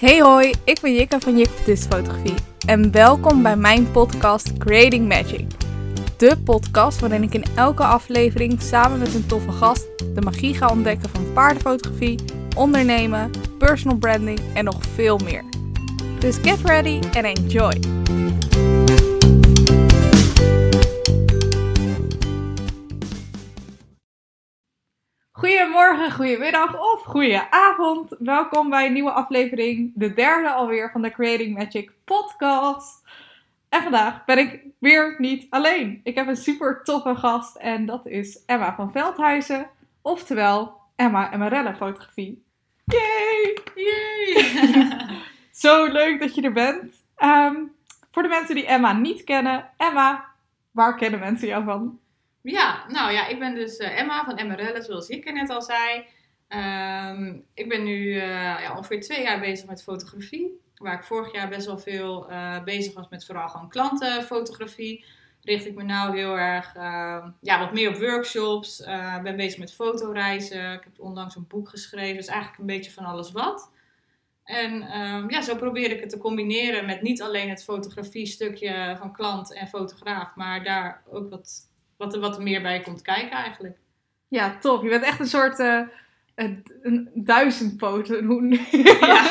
Hey hoi, ik ben Jikka van Jik Fotografie en welkom bij mijn podcast Creating Magic. De podcast waarin ik in elke aflevering samen met een toffe gast de magie ga ontdekken van paardenfotografie, ondernemen, personal branding en nog veel meer. Dus get ready and enjoy! Goedemorgen, goedemiddag of goedenavond. Welkom bij een nieuwe aflevering, de derde alweer van de Creating Magic podcast. En vandaag ben ik weer niet alleen. Ik heb een super toffe gast en dat is Emma van Veldhuizen, oftewel Emma Emarella Fotografie. Yay! Yay! Zo leuk dat je er bent. Ehm, voor de mensen die Emma niet kennen, Emma, waar kennen mensen jou van? Ja, nou ja, ik ben dus uh, Emma van Emmerelle, zoals ik net al zei. Ehm, ik ben nu uh, ja, ongeveer twee jaar bezig met fotografie. Waar ik vorig jaar best wel veel uh, bezig was met vooral gewoon klantenfotografie. Richt ik me nou heel erg ehm, ja, wat meer op workshops. ben bezig met fotoreizen. Ik heb onlangs een boek geschreven. Dus eigenlijk een beetje van alles wat. En um, ja, zo probeer ik het te combineren met niet alleen het fotografie stukje van klant en fotograaf. Maar daar ook wat wat er wat meer bij komt kijken eigenlijk. Ja, top. Je bent echt een soort uh, een, een duizendpoten. Ja.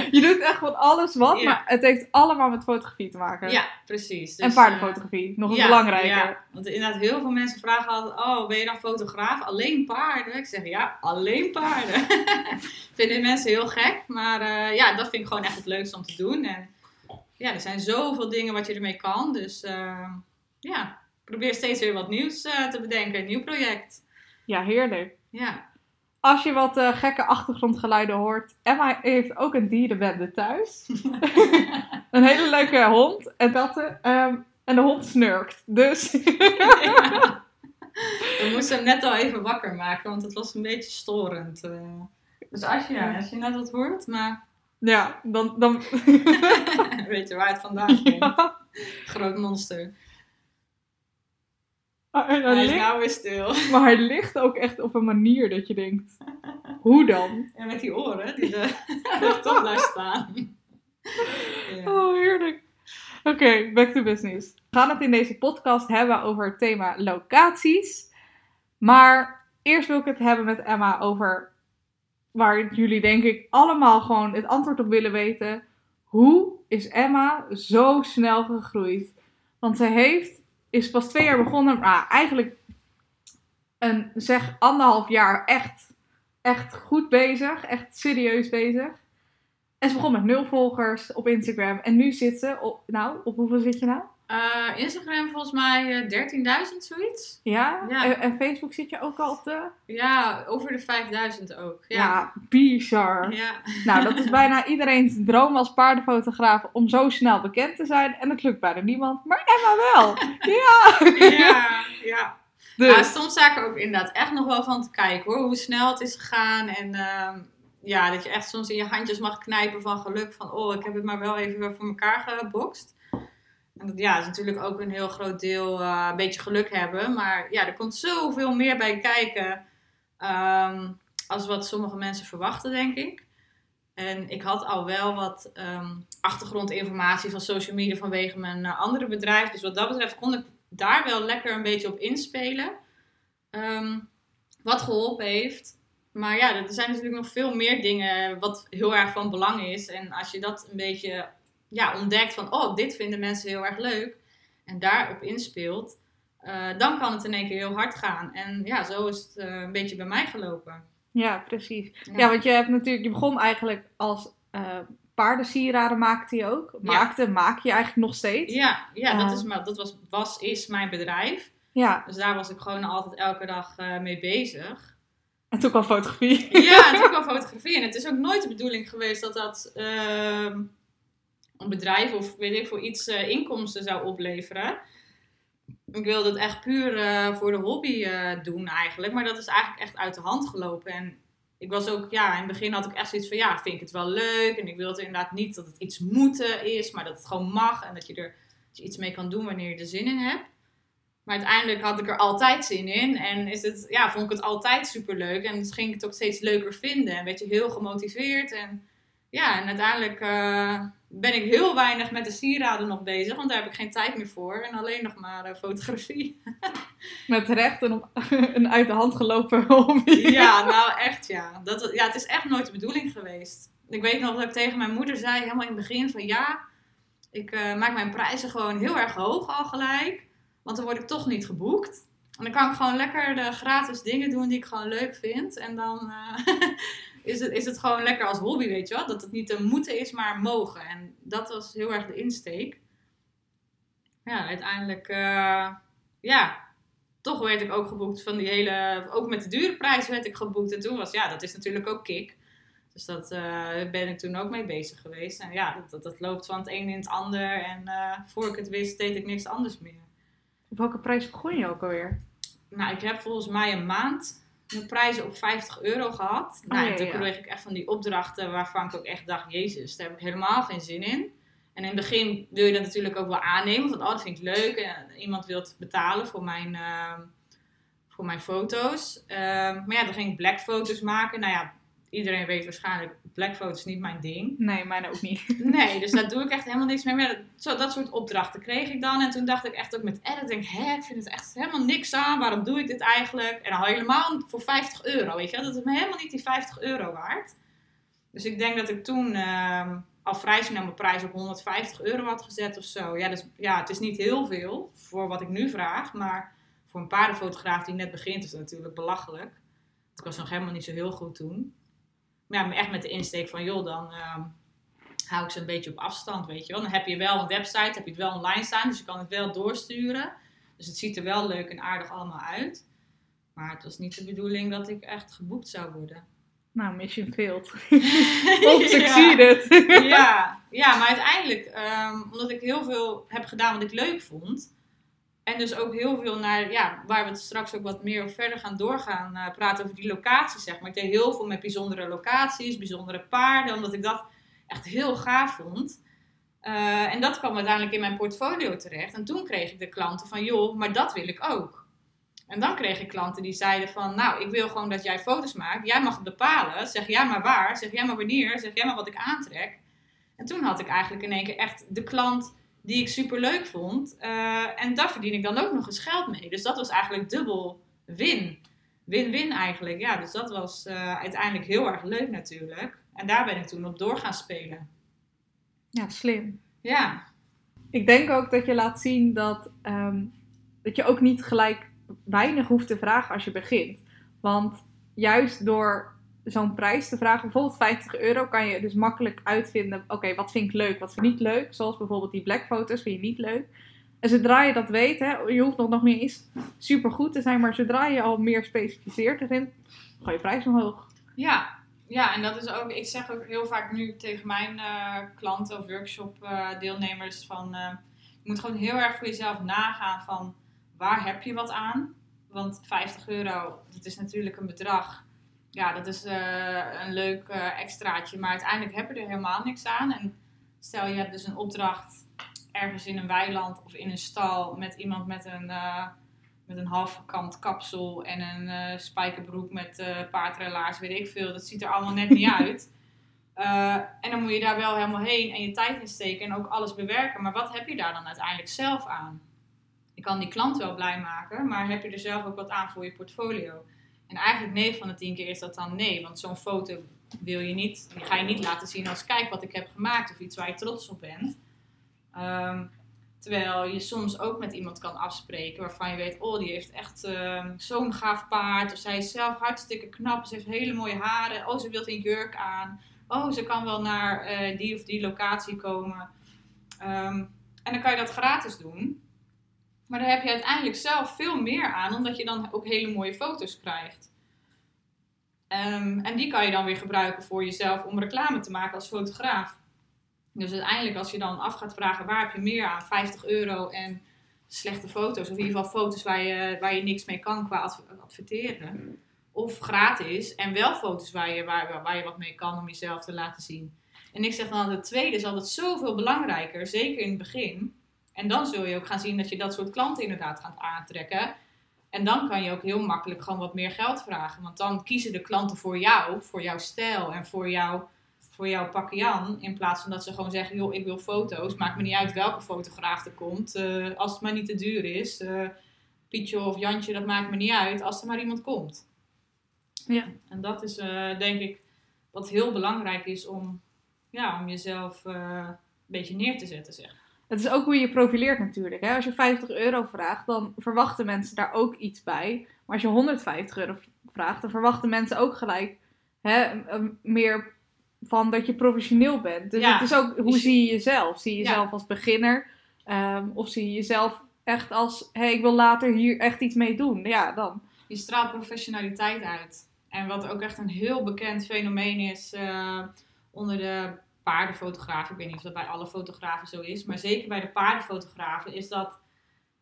je doet echt van alles wat, maar het heeft allemaal met fotografie te maken. Ja, precies. Dus, en paardenfotografie, uh, nog ja, belangrijker. Ja, want inderdaad, heel veel mensen vragen altijd, oh, ben je dan fotograaf? Alleen paarden? Ik zeg, ja, alleen paarden. Vinden mensen heel gek, maar uh, ja, dat vind ik gewoon echt het leukste om te doen. En ja, er zijn zoveel dingen wat je ermee kan, dus ja, probeer steeds weer wat nieuws uh, te bedenken, een nieuw project. Ja, heerlijk. Ja. Als je wat uh, gekke achtergrondgeluiden hoort, Emma heeft ook een dierenbende thuis. een hele leuke hond en katten. Um, en de hond snurkt. Dus. ja. We moesten hem net al even wakker maken, want het was een beetje storend. Uh. Dus als je, ja, als je net wat hoort, maar. Ja, dan. dan... Weet je waar het vandaan komt? Ja. Groot monster. Maar hij, is nou weer stil. Maar hij ligt ook echt op een manier dat je denkt, hoe dan? Ja, met die oren die er toch blijft staan. Ja. Oh, heerlijk. Oké, okay, back to business. We gaan het in deze podcast hebben over het thema locaties. Maar eerst wil ik het hebben met Emma over waar jullie denk ik allemaal gewoon het antwoord op willen weten. Hoe is Emma zo snel gegroeid? Want ze heeft is pas twee jaar begonnen. Maar eigenlijk een, zeg anderhalf jaar echt, echt goed bezig. Echt serieus bezig. En ze begon met nul volgers op Instagram. En nu zit ze op, nou, op hoeveel zit je nou? Uh, Instagram volgens mij uh, eh, 13.000 zoiets. Ja? ja. En, en, Facebook zit je ook al op de... Ja, over de 5.000 ook. Ja, ja bizar. Ja. Nou, dat is bijna iedereen's droom als paardenfotograaf om zo snel bekend te zijn. En het lukt bijna niemand, maar Emma wel. ja. Ja, ja. Dus. Ja, soms sta ik er ook inderdaad echt nog wel van te kijken hoor, hoe snel het is gegaan. En uh, ja, dat je echt soms in je handjes mag knijpen van geluk. Van oh, ik heb het maar wel even voor elkaar gebokst. Ja, is natuurlijk ook een heel groot deel uh, een beetje geluk hebben. Maar ja, er komt zoveel meer bij kijken um, als wat sommige mensen verwachten, denk ik. En ik had al wel wat um, achtergrondinformatie van social media vanwege mijn uh, andere bedrijf. Dus wat dat betreft kon ik daar wel lekker een beetje op inspelen. Um, wat geholpen heeft. Maar ja, er zijn natuurlijk nog veel meer dingen wat heel erg van belang is. En als je dat een beetje ja, ontdekt van, oh, dit vinden mensen heel erg leuk. En daarop inspeelt. Uh, dan kan het in één keer heel hard gaan. En ja, zo is het uh, een beetje bij mij gelopen. Ja, precies. Ja, want je hebt natuurlijk, je begon eigenlijk als uh, paardensieraden maakte je ook. Maakte, maak je eigenlijk nog steeds. Ja, ja dat, is, dat was, was, is mijn bedrijf. Ja. Dus daar was ik gewoon altijd elke dag mee bezig. En toen kwam fotografie. Ja, en toen kwam fotografie. En het is ook nooit de bedoeling geweest dat dat ehm, een bedrijf of weet ik voor iets uh, inkomsten zou opleveren. Ik wilde het echt puur uh, voor de hobby uh, doen eigenlijk. Maar dat is eigenlijk echt uit de hand gelopen. En ik was ook, ja, in het begin had ik echt zoiets van, ja, vind ik het wel leuk. En ik wilde inderdaad niet dat het iets moeten is, maar dat het gewoon mag. En dat je er iets mee kan doen wanneer je er zin in hebt. Maar uiteindelijk had ik er altijd zin in. En is het, ja, vond ik het altijd super leuk. En dus ging ik het ook steeds leuker vinden. En werd je heel gemotiveerd. En ja, en uiteindelijk uh, ben ik heel weinig met de sieraden nog bezig, want daar heb ik geen tijd meer voor. En alleen nog maar uh, fotografie. met recht een, een uit de hand gelopen hobby. ja, nou echt ja. Dat, ja. Het is echt nooit de bedoeling geweest. Ik weet nog dat ik tegen mijn moeder zei, helemaal in het begin van ja, ik uh, maak mijn prijzen gewoon heel erg hoog al gelijk. Want dan word ik toch niet geboekt. En dan kan ik gewoon lekker de gratis dingen doen die ik gewoon leuk vind. En dan is het, is het gewoon lekker als hobby, weet je wel. Dat het niet een moeten is, maar mogen. En dat was heel erg de insteek. Ja, uiteindelijk, uh, ja, toch werd ik ook geboekt van die hele, ook met de dure prijs werd ik geboekt. En toen was, ja, dat is natuurlijk ook kick. Dus dat uh, ben ik toen ook mee bezig geweest. En ja, dat, dat, loopt van het een in het ander. En uh, voor ik het wist, deed ik niks anders meer. Op welke prijs begon je ook alweer? Nou, ik heb volgens mij een maand mijn prijzen op 50 euro gehad. Oh, nou, toen kreeg ik echt van die opdrachten waarvan ik ook echt dacht, jezus, daar heb ik helemaal geen zin in. En in het begin wil je dat natuurlijk ook wel aannemen, want oh, dat vind ik leuk. En iemand wil betalen voor mijn, uh, voor mijn foto's. Uh, maar ja, dan ging ik black foto's maken. Nou ja, iedereen weet waarschijnlijk, blackfoto is niet mijn ding. Nee, mijn ook niet. Nee, dus daar doe ik echt helemaal niks mee. Maar zo, dat soort opdrachten kreeg ik dan. En toen dacht ik echt ook met editing, hè, ik vind het echt helemaal niks aan. Waarom doe ik dit eigenlijk? En dan helemaal voor 50 euro, weet je Dat is me helemaal niet die 50 euro waard. Dus ik denk dat ik toen uh, al vrij snel mijn prijs op 150 euro had gezet of zo. Ja, dus, ja, het is niet heel veel voor wat ik nu vraag. Maar voor een paardenfotograaf die net begint is het natuurlijk belachelijk. Ik was nog helemaal niet zo heel goed toen ja, echt met de insteek van, joh, dan uh, hou ik ze een beetje op afstand, weet je wel. Dan heb je wel een website, heb je het wel online staan, dus je kan het wel doorsturen. Dus het ziet er wel leuk en aardig allemaal uit. Maar het was niet de bedoeling dat ik echt geboekt zou worden. Nou, mission failed. of succeeded. ja. ja, ja, maar uiteindelijk, um, omdat ik heel veel heb gedaan wat ik leuk vond, en dus ook heel veel naar, ja, waar we het straks ook wat meer verder gaan doorgaan, uh, praten over die locaties, zeg maar. Ik deed heel veel met bijzondere locaties, bijzondere paarden, omdat ik dat echt heel gaaf vond. Uh, en dat kwam uiteindelijk in mijn portfolio terecht. En toen kreeg ik de klanten van, joh, maar dat wil ik ook. En dan kreeg ik klanten die zeiden van, nou, ik wil gewoon dat jij foto's maakt. Jij mag bepalen. Zeg jij maar waar. Zeg jij maar wanneer. Zeg jij maar wat ik aantrek. En toen had ik eigenlijk in één keer echt de klant die ik super leuk vond. Uh, en daar verdien ik dan ook nog eens geld mee. Dus dat was eigenlijk dubbel win. Win-win eigenlijk. Ja, dus dat was uh, uiteindelijk heel erg leuk natuurlijk. En daar ben ik toen op door gaan spelen. Ja, slim. Ja. Ik denk ook dat je laat zien dat, um, dat je ook niet gelijk weinig hoeft te vragen als je begint. Want juist door zo'n prijs te vragen, bijvoorbeeld 50 euro, kan je dus makkelijk uitvinden: oké, wat vind ik leuk, wat vind ik niet leuk. Zoals bijvoorbeeld die black foto's vind je niet leuk. En zodra je dat weet, hè, je hoeft nog, nog niet eens super goed te zijn, maar zodra je al meer specificeert erin, ga je prijs omhoog. Ja, ja, en dat is ook, ik zeg ook heel vaak nu tegen mijn uh, klanten of workshop uh, deelnemers van, uh, je moet gewoon heel erg voor jezelf nagaan van waar heb je wat aan? Want 50 euro, dat is natuurlijk een bedrag ja, dat is uh, een leuk uh, extraatje. Maar uiteindelijk heb je er helemaal niks aan. En stel je hebt dus een opdracht ergens in een weiland of in een stal met iemand met een, uh, met een halfkant kapsel en een spijkerbroek met paardrelaars, weet ik veel. Dat ziet er allemaal net niet uit. en dan moet je daar wel helemaal heen en je tijd in steken en ook alles bewerken. Maar wat heb je daar dan uiteindelijk zelf aan? Je kan die klant wel blij maken, maar heb je er zelf ook wat aan voor je portfolio? En eigenlijk 9 van de 10 keer is dat dan nee. Want zo'n foto wil je niet, die ga je niet laten zien als kijk wat ik heb gemaakt of iets waar je trots op bent. Ehm, terwijl je soms ook met iemand kan afspreken waarvan je weet, oh die heeft echt ehm, zo'n gaaf paard. Of zij is zelf hartstikke knap, ze heeft hele mooie haren. Oh ze wil een jurk aan. Oh ze kan wel naar eh, die of die locatie komen. Ehm, en dan kan je dat gratis doen. Maar daar heb je uiteindelijk zelf veel meer aan, omdat je dan ook hele mooie foto's krijgt. Ehm, en die kan je dan weer gebruiken voor jezelf om reclame te maken als fotograaf. Dus uiteindelijk, als je dan af gaat vragen waar heb je meer aan, 50 euro en slechte foto's, of in ieder geval foto's waar je, waar je niks mee kan qua adverteren. Of gratis en wel foto's waar je, waar, waar je wat mee kan om jezelf te laten zien. En ik zeg dan, het tweede is altijd zoveel belangrijker, zeker in het begin. En dan zul je ook gaan zien dat je dat soort klanten inderdaad gaat aantrekken. En dan kan je ook heel makkelijk gewoon wat meer geld vragen. Want dan kiezen de klanten voor jou, voor jouw stijl en voor, jou, voor jou pakken Jan. In plaats van dat ze gewoon zeggen, joh, ik wil foto's. Maakt me niet uit welke fotograaf er komt. Uh, als het maar niet te duur is. Uh, Pietje of Jantje, dat maakt me niet uit. Als er maar iemand komt. Ja. En dat is uh, denk ik wat heel belangrijk is om, ja, om jezelf een beetje neer te zetten, zeg. Het is ook hoe je profileert natuurlijk. Hè? Als je 50 euro vraagt, dan verwachten mensen daar ook iets bij. Maar als je 150 euro vraagt, dan verwachten mensen ook gelijk hè, meer van dat je professioneel bent. Dus het is ook, hoe dus zie je jezelf? Zie je jezelf als beginner? Ehm, of zie je jezelf echt als, hé, hey, ik wil later hier echt iets mee doen? Ja, dan. Je straalt professionaliteit uit. En wat ook echt een heel bekend fenomeen is uh, onder de paardenfotografen. Ik weet niet of dat bij alle fotografen zo is. Maar zeker bij de paardenfotografen is dat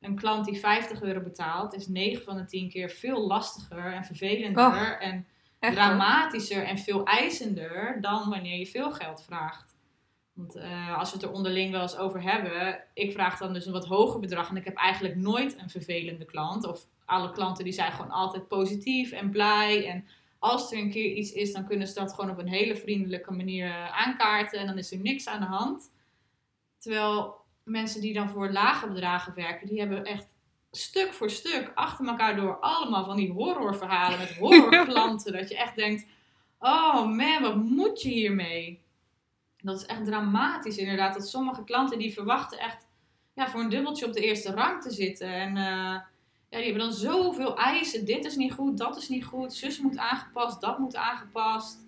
een klant die 50 euro betaalt, is 9 van de 10 keer veel lastiger en vervelender. en dramatischer en veel eisender dan wanneer je veel geld vraagt. Want uh, als we het er onderling wel eens over hebben, ik vraag dan dus een wat hoger bedrag en ik heb eigenlijk nooit een vervelende klant. Of alle klanten die zijn gewoon altijd positief en blij. En als er een keer iets is, dan kunnen ze dat gewoon op een hele vriendelijke manier aankaarten en dan is er niks aan de hand. Terwijl mensen die dan voor lage bedragen werken, die hebben echt stuk voor stuk achter elkaar door allemaal van die horrorverhalen met horrorklanten. dat je echt denkt, oh man, wat moet je hiermee? Dat is echt dramatisch inderdaad. Dat sommige klanten die verwachten echt ja, voor een dubbeltje op de eerste rang te zitten. En uh, ja, die hebben dan zoveel eisen. Dit is niet goed, dat is niet goed. Zus moet aangepast, dat moet aangepast.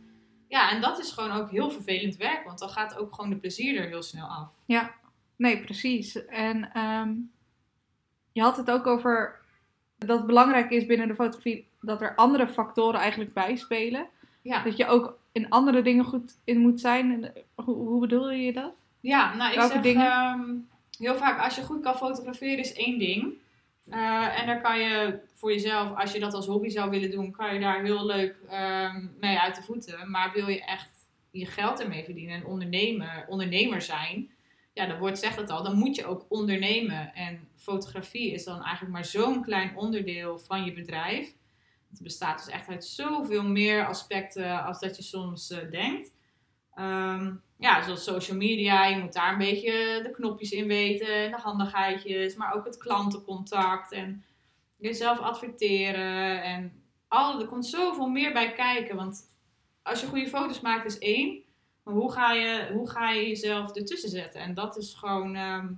Ja, en dat is gewoon ook heel vervelend werk. Want dan gaat ook gewoon de plezier er heel snel af. Ja, nee, precies. En um, je had het ook over dat het belangrijk is binnen de fotografie dat er andere factoren eigenlijk bijspelen. Ja. Dat je ook in andere dingen goed in moet zijn. Hoe, hoe bedoel je dat? Ja, nou ik zeg ehm, heel vaak als je goed kan fotograferen is één ding. Uh, en daar kan je voor jezelf, als je dat als hobby zou willen doen, kan je daar heel leuk ehm, mee uit de voeten. Maar wil je echt je geld ermee verdienen en ondernemer, ondernemer zijn, ja, dat woord zegt het al, dan moet je ook ondernemen. En fotografie is dan eigenlijk maar zo'n klein onderdeel van je bedrijf. Het bestaat dus echt uit zoveel meer aspecten als dat je soms uh, denkt. Um, ja, zoals social media, je moet daar een beetje de knopjes in weten, de handigheidjes, maar ook het klantencontact en jezelf adverteren. En al, er komt zoveel meer bij kijken, want als je goede foto's maakt is één, maar hoe ga je, hoe ga je jezelf ertussen zetten? En dat is gewoon ehm,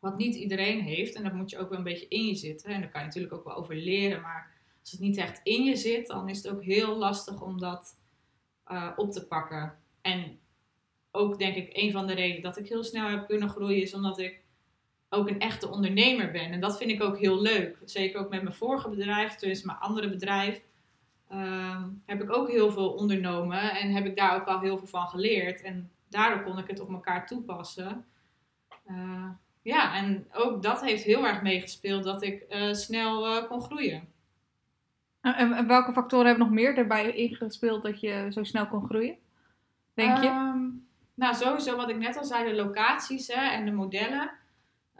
wat niet iedereen heeft. En dat moet je ook wel een beetje in je zitten. En daar kan je natuurlijk ook wel over leren. Maar als het niet echt in je zit, dan is het ook heel lastig om dat uh, op te pakken. En ook denk ik, een van de redenen dat ik heel snel heb kunnen groeien, is omdat ik ook een echte ondernemer ben. En dat vind ik ook heel leuk. Zeker ook met mijn vorige bedrijf, dus mijn andere bedrijf. Ehm, heb ik ook heel veel ondernomen en heb ik daar ook al heel veel van geleerd. En daardoor kon ik het op elkaar toepassen. Uh, ja, en ook dat heeft heel erg meegespeeld dat ik uh, snel uh, kon groeien. En, welke factoren hebben nog meer daarbij ingespeeld dat je zo snel kon groeien? Denk je? Um, nou, sowieso wat ik net al zei, de locaties hè, en de modellen.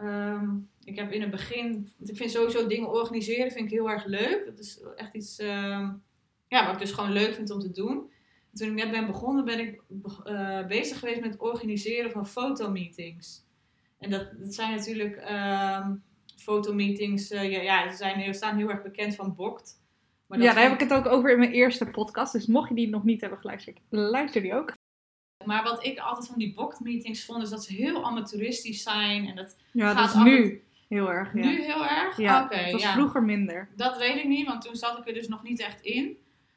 Um, ik heb in het begin, ik vind sowieso dingen organiseren vind ik heel erg leuk. Dat is echt iets um, ja, wat ik dus gewoon leuk vind om te doen. toen ik net ben begonnen, ben ik uh, bezig geweest met het organiseren van fotomeetings. En dat, dat zijn natuurlijk um, fotomeetings, uh, ja, ja, ze zijn, staan heel erg bekend van Bokt. Maar ja, daar heb ik het ook over in mijn eerste podcast. Dus mocht je die nog niet hebben geluisterd, luister die ook. Maar wat ik altijd van die Bokt meetings vond, is dat ze heel amateuristisch zijn. En dat ja, gaat dat is nu heel erg. Ja. Nu heel erg? Ja, okay, het was vroeger minder. Dat weet ik niet, want toen zat ik er dus nog niet echt in.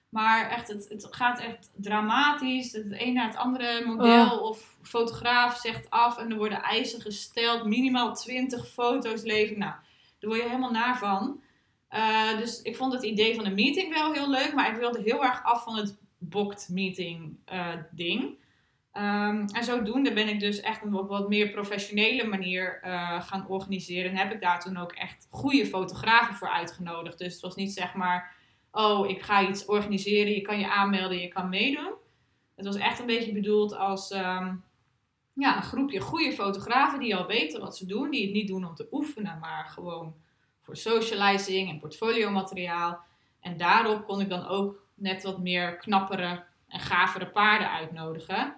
Maar echt, het, het gaat echt dramatisch. Het een naar het andere model oh. of fotograaf zegt af en er worden eisen gesteld. Minimaal 20 foto's leveren. Nou, daar word je helemaal naar van. Uh, dus ik vond het idee van de meeting wel heel leuk, maar ik wilde heel erg af van het booked meeting uh, ding. Um, en zodoende ben ik dus echt op wat meer professionele manier uh, gaan organiseren. En heb ik daar toen ook echt goede fotografen voor uitgenodigd. Dus het was niet zeg maar oh, ik ga iets organiseren, je kan je aanmelden, je kan meedoen. Het was echt een beetje bedoeld als ehm, ja, een groepje goede fotografen die al weten wat ze doen. Die het niet doen om te oefenen, maar gewoon voor socializing en portfolio materiaal. En daarop kon ik dan ook net wat meer knappere en gavere paarden uitnodigen.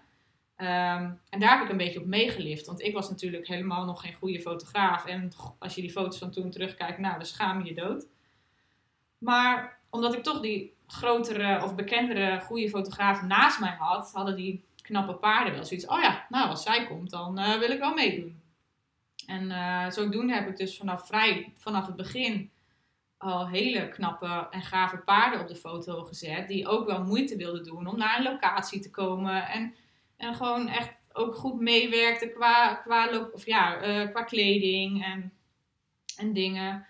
Ehm, en daar heb ik een beetje op meegelift. Want ik was natuurlijk helemaal nog geen goede fotograaf. En als je die foto's van toen terugkijkt, nou, dan schaam je je dood. Maar omdat ik toch die grotere of bekendere goede fotograaf naast mij had, hadden die knappe paarden wel zoiets. Oh ja, nou, als zij komt, dan uh, wil ik wel meedoen. En uh, zodoende heb ik dus vanaf, vrij, vanaf het begin al hele knappe en gave paarden op de foto gezet. Die ook wel moeite wilden doen om naar een locatie te komen. En, en gewoon echt ook goed meewerkten qua, qua, of ja, uh, qua kleding en, en dingen.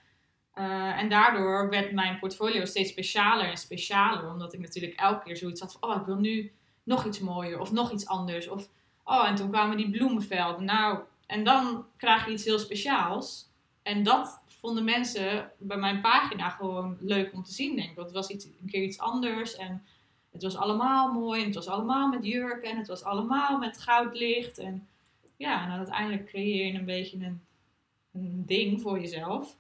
Uh, en daardoor werd mijn portfolio steeds specialer en specialer. Omdat ik natuurlijk elke keer zoiets had van, oh, ik wil nu nog iets mooier of nog iets anders. Of, oh, en toen kwamen die bloemenvelden. Nou, en dan krijg je iets heel speciaals. En dat vonden mensen bij mijn pagina gewoon leuk om te zien, denk ik. Het was iets, een keer iets anders en het was allemaal mooi. En het was allemaal met jurken en het was allemaal met goudlicht. En ja, en dan uiteindelijk creëer je een beetje een, een ding voor jezelf.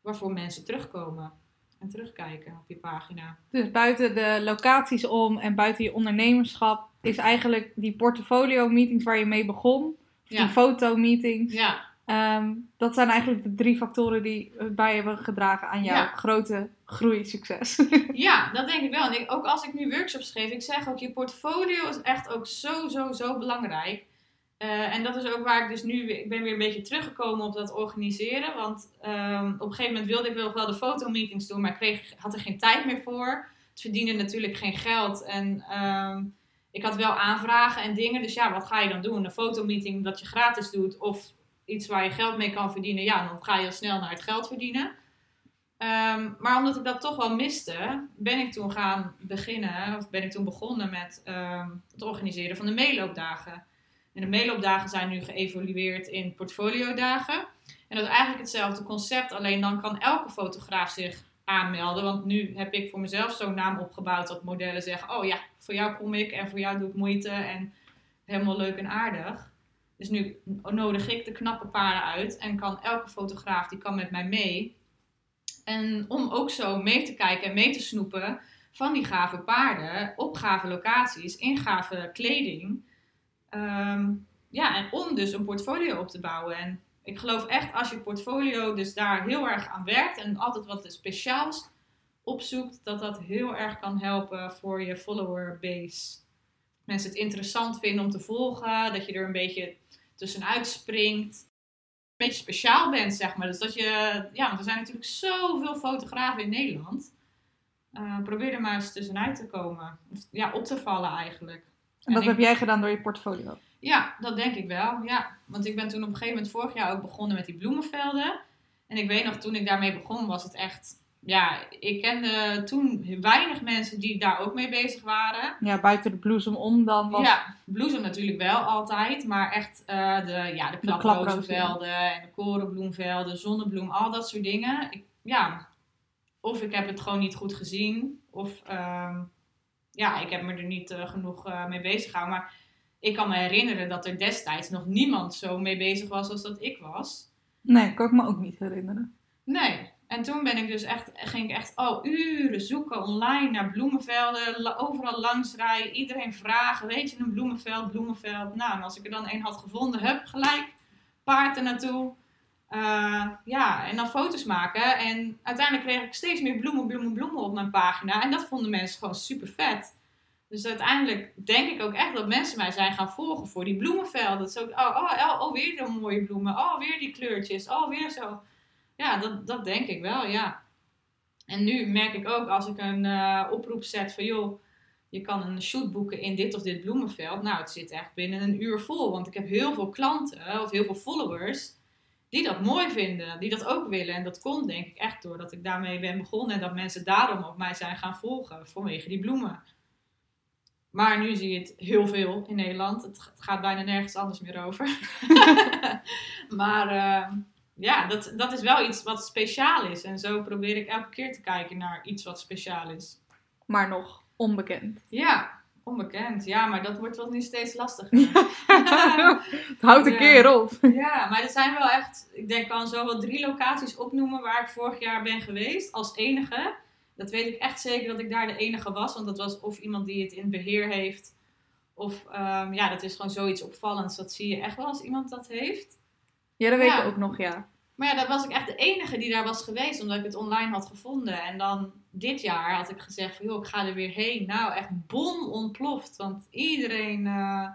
Waarvoor mensen terugkomen en terugkijken op je pagina. Dus buiten de locaties om en buiten je ondernemerschap is eigenlijk die portfolio meetings waar je mee begon, ja. die fotomeetings. Ja. Ehm, dat zijn eigenlijk de drie factoren die bij hebben gedragen aan jouw grote groeisucces. ja, dat denk ik wel. En ik, ook als ik nu workshops geef, ik zeg ook, je portfolio is echt ook zo, zo, zo belangrijk. Uh, en dat is ook waar ik dus nu, ik ben weer een beetje teruggekomen op dat organiseren. Want um, op een gegeven moment wilde ik wel, wel de fotomeetings doen, maar ik kreeg, had er geen tijd meer voor. Het verdiende natuurlijk geen geld. En um, ik had wel aanvragen en dingen. Dus ja, wat ga je dan doen? Een fotomeeting dat je gratis doet of iets waar je geld mee kan verdienen. Ja, dan ga je al snel naar het geld verdienen. Um, maar omdat ik dat toch wel miste, ben ik toen gaan beginnen, of ben ik toen begonnen met het organiseren van de meeloopdagen. En de meeloopdagen zijn nu geëvolueerd in portfoliodagen. En dat is eigenlijk hetzelfde concept, alleen dan kan elke fotograaf zich aanmelden. Want nu heb ik voor mezelf zo'n naam opgebouwd dat modellen zeggen: Oh ja, voor jou kom ik en voor jou doe ik moeite en helemaal leuk en aardig. Dus nu nodig ik de knappe paarden uit en kan elke fotograaf die kan met mij mee. En om ook zo mee te kijken en mee te snoepen van die gave paarden op gave locaties, in gave kleding. Ehm, ja, en om dus een portfolio op te bouwen. En ik geloof echt als je portfolio dus daar heel erg aan werkt en altijd wat speciaals opzoekt, dat dat heel erg kan helpen voor je follower base. Mensen het interessant vinden om te volgen, dat je er een beetje tussenuit springt. Een beetje speciaal bent, zeg maar. Dus dat je, ja, want er zijn natuurlijk zoveel fotografen in Nederland. Uh, probeer er maar eens tussenuit te komen. Ja, op te vallen eigenlijk. En dat heb jij gedaan door je portfolio? Ja, dat denk ik wel. Ja. Want ik ben toen op een gegeven moment vorig jaar ook begonnen met die bloemenvelden. En ik weet nog, toen ik daarmee begon, was het echt. Ja, ik kende toen weinig mensen die daar ook mee bezig waren. Ja, buiten de bloesem om dan was... Ja, bloesem natuurlijk wel altijd. Maar echt uh, de, ja, de klaprozenvelden en de korenbloemvelden, zonnebloem, al dat soort dingen. Ik, ja, of ik heb het gewoon niet goed gezien. Of uh, ja, ik heb me er niet uh, genoeg uh, mee bezig gehouden. Maar ik kan me herinneren dat er destijds nog niemand zo mee bezig was als dat ik was. Nee, kan ik me ook niet herinneren. Nee. En toen ben ik dus echt, ging ik echt al uren zoeken online naar bloemenvelden. Overal langs rijden. Iedereen vragen. Weet je een bloemenveld, bloemenveld. Nou, en als ik er dan één had gevonden, hup, gelijk paard er naartoe. Uh, ja, en dan foto's maken. En uiteindelijk kreeg ik steeds meer bloemen, bloemen, bloemen op mijn pagina. En dat vonden mensen gewoon super vet. Dus uiteindelijk denk ik ook echt dat mensen mij zijn gaan volgen voor die bloemenvelden. Is ook, oh, oh, oh, oh, weer die mooie bloemen. Oh, weer die kleurtjes. Oh, weer zo. Ja, dat, dat denk ik wel, ja. En nu merk ik ook als ik een uh, oproep zet van joh, je kan een shoot boeken in dit of dit bloemenveld. Nou, het zit echt binnen een uur vol. Want ik heb heel veel klanten of heel veel followers die dat mooi vinden, die dat ook willen. En dat komt denk ik echt doordat ik daarmee ben begonnen en dat mensen daarom ook mij zijn gaan volgen vanwege die bloemen. Maar nu zie je het heel veel in Nederland. Het gaat bijna nergens anders meer over. maar uh, ja, dat, dat is wel iets wat speciaal is. En zo probeer ik elke keer te kijken naar iets wat speciaal is. Maar nog onbekend. Ja, Onbekend, ja, maar dat wordt wel nu steeds lastiger. het houdt een keer op. Ja, maar er zijn wel echt, ik denk kan zo wel drie locaties opnoemen waar ik vorig jaar ben geweest als enige. Dat weet ik echt zeker dat ik daar de enige was, want dat was of iemand die het in beheer heeft, Of ehm, ja, dat is gewoon zoiets opvallends. Dat zie je echt wel als iemand dat heeft. Ja, dat weet ik ook nog, ja. Maar ja, dat was ik echt de enige die daar was geweest, omdat ik het online had gevonden. En dan dit jaar had ik gezegd van, joh, ik ga er weer heen. Nou, echt bom ontploft, want iedereen uh,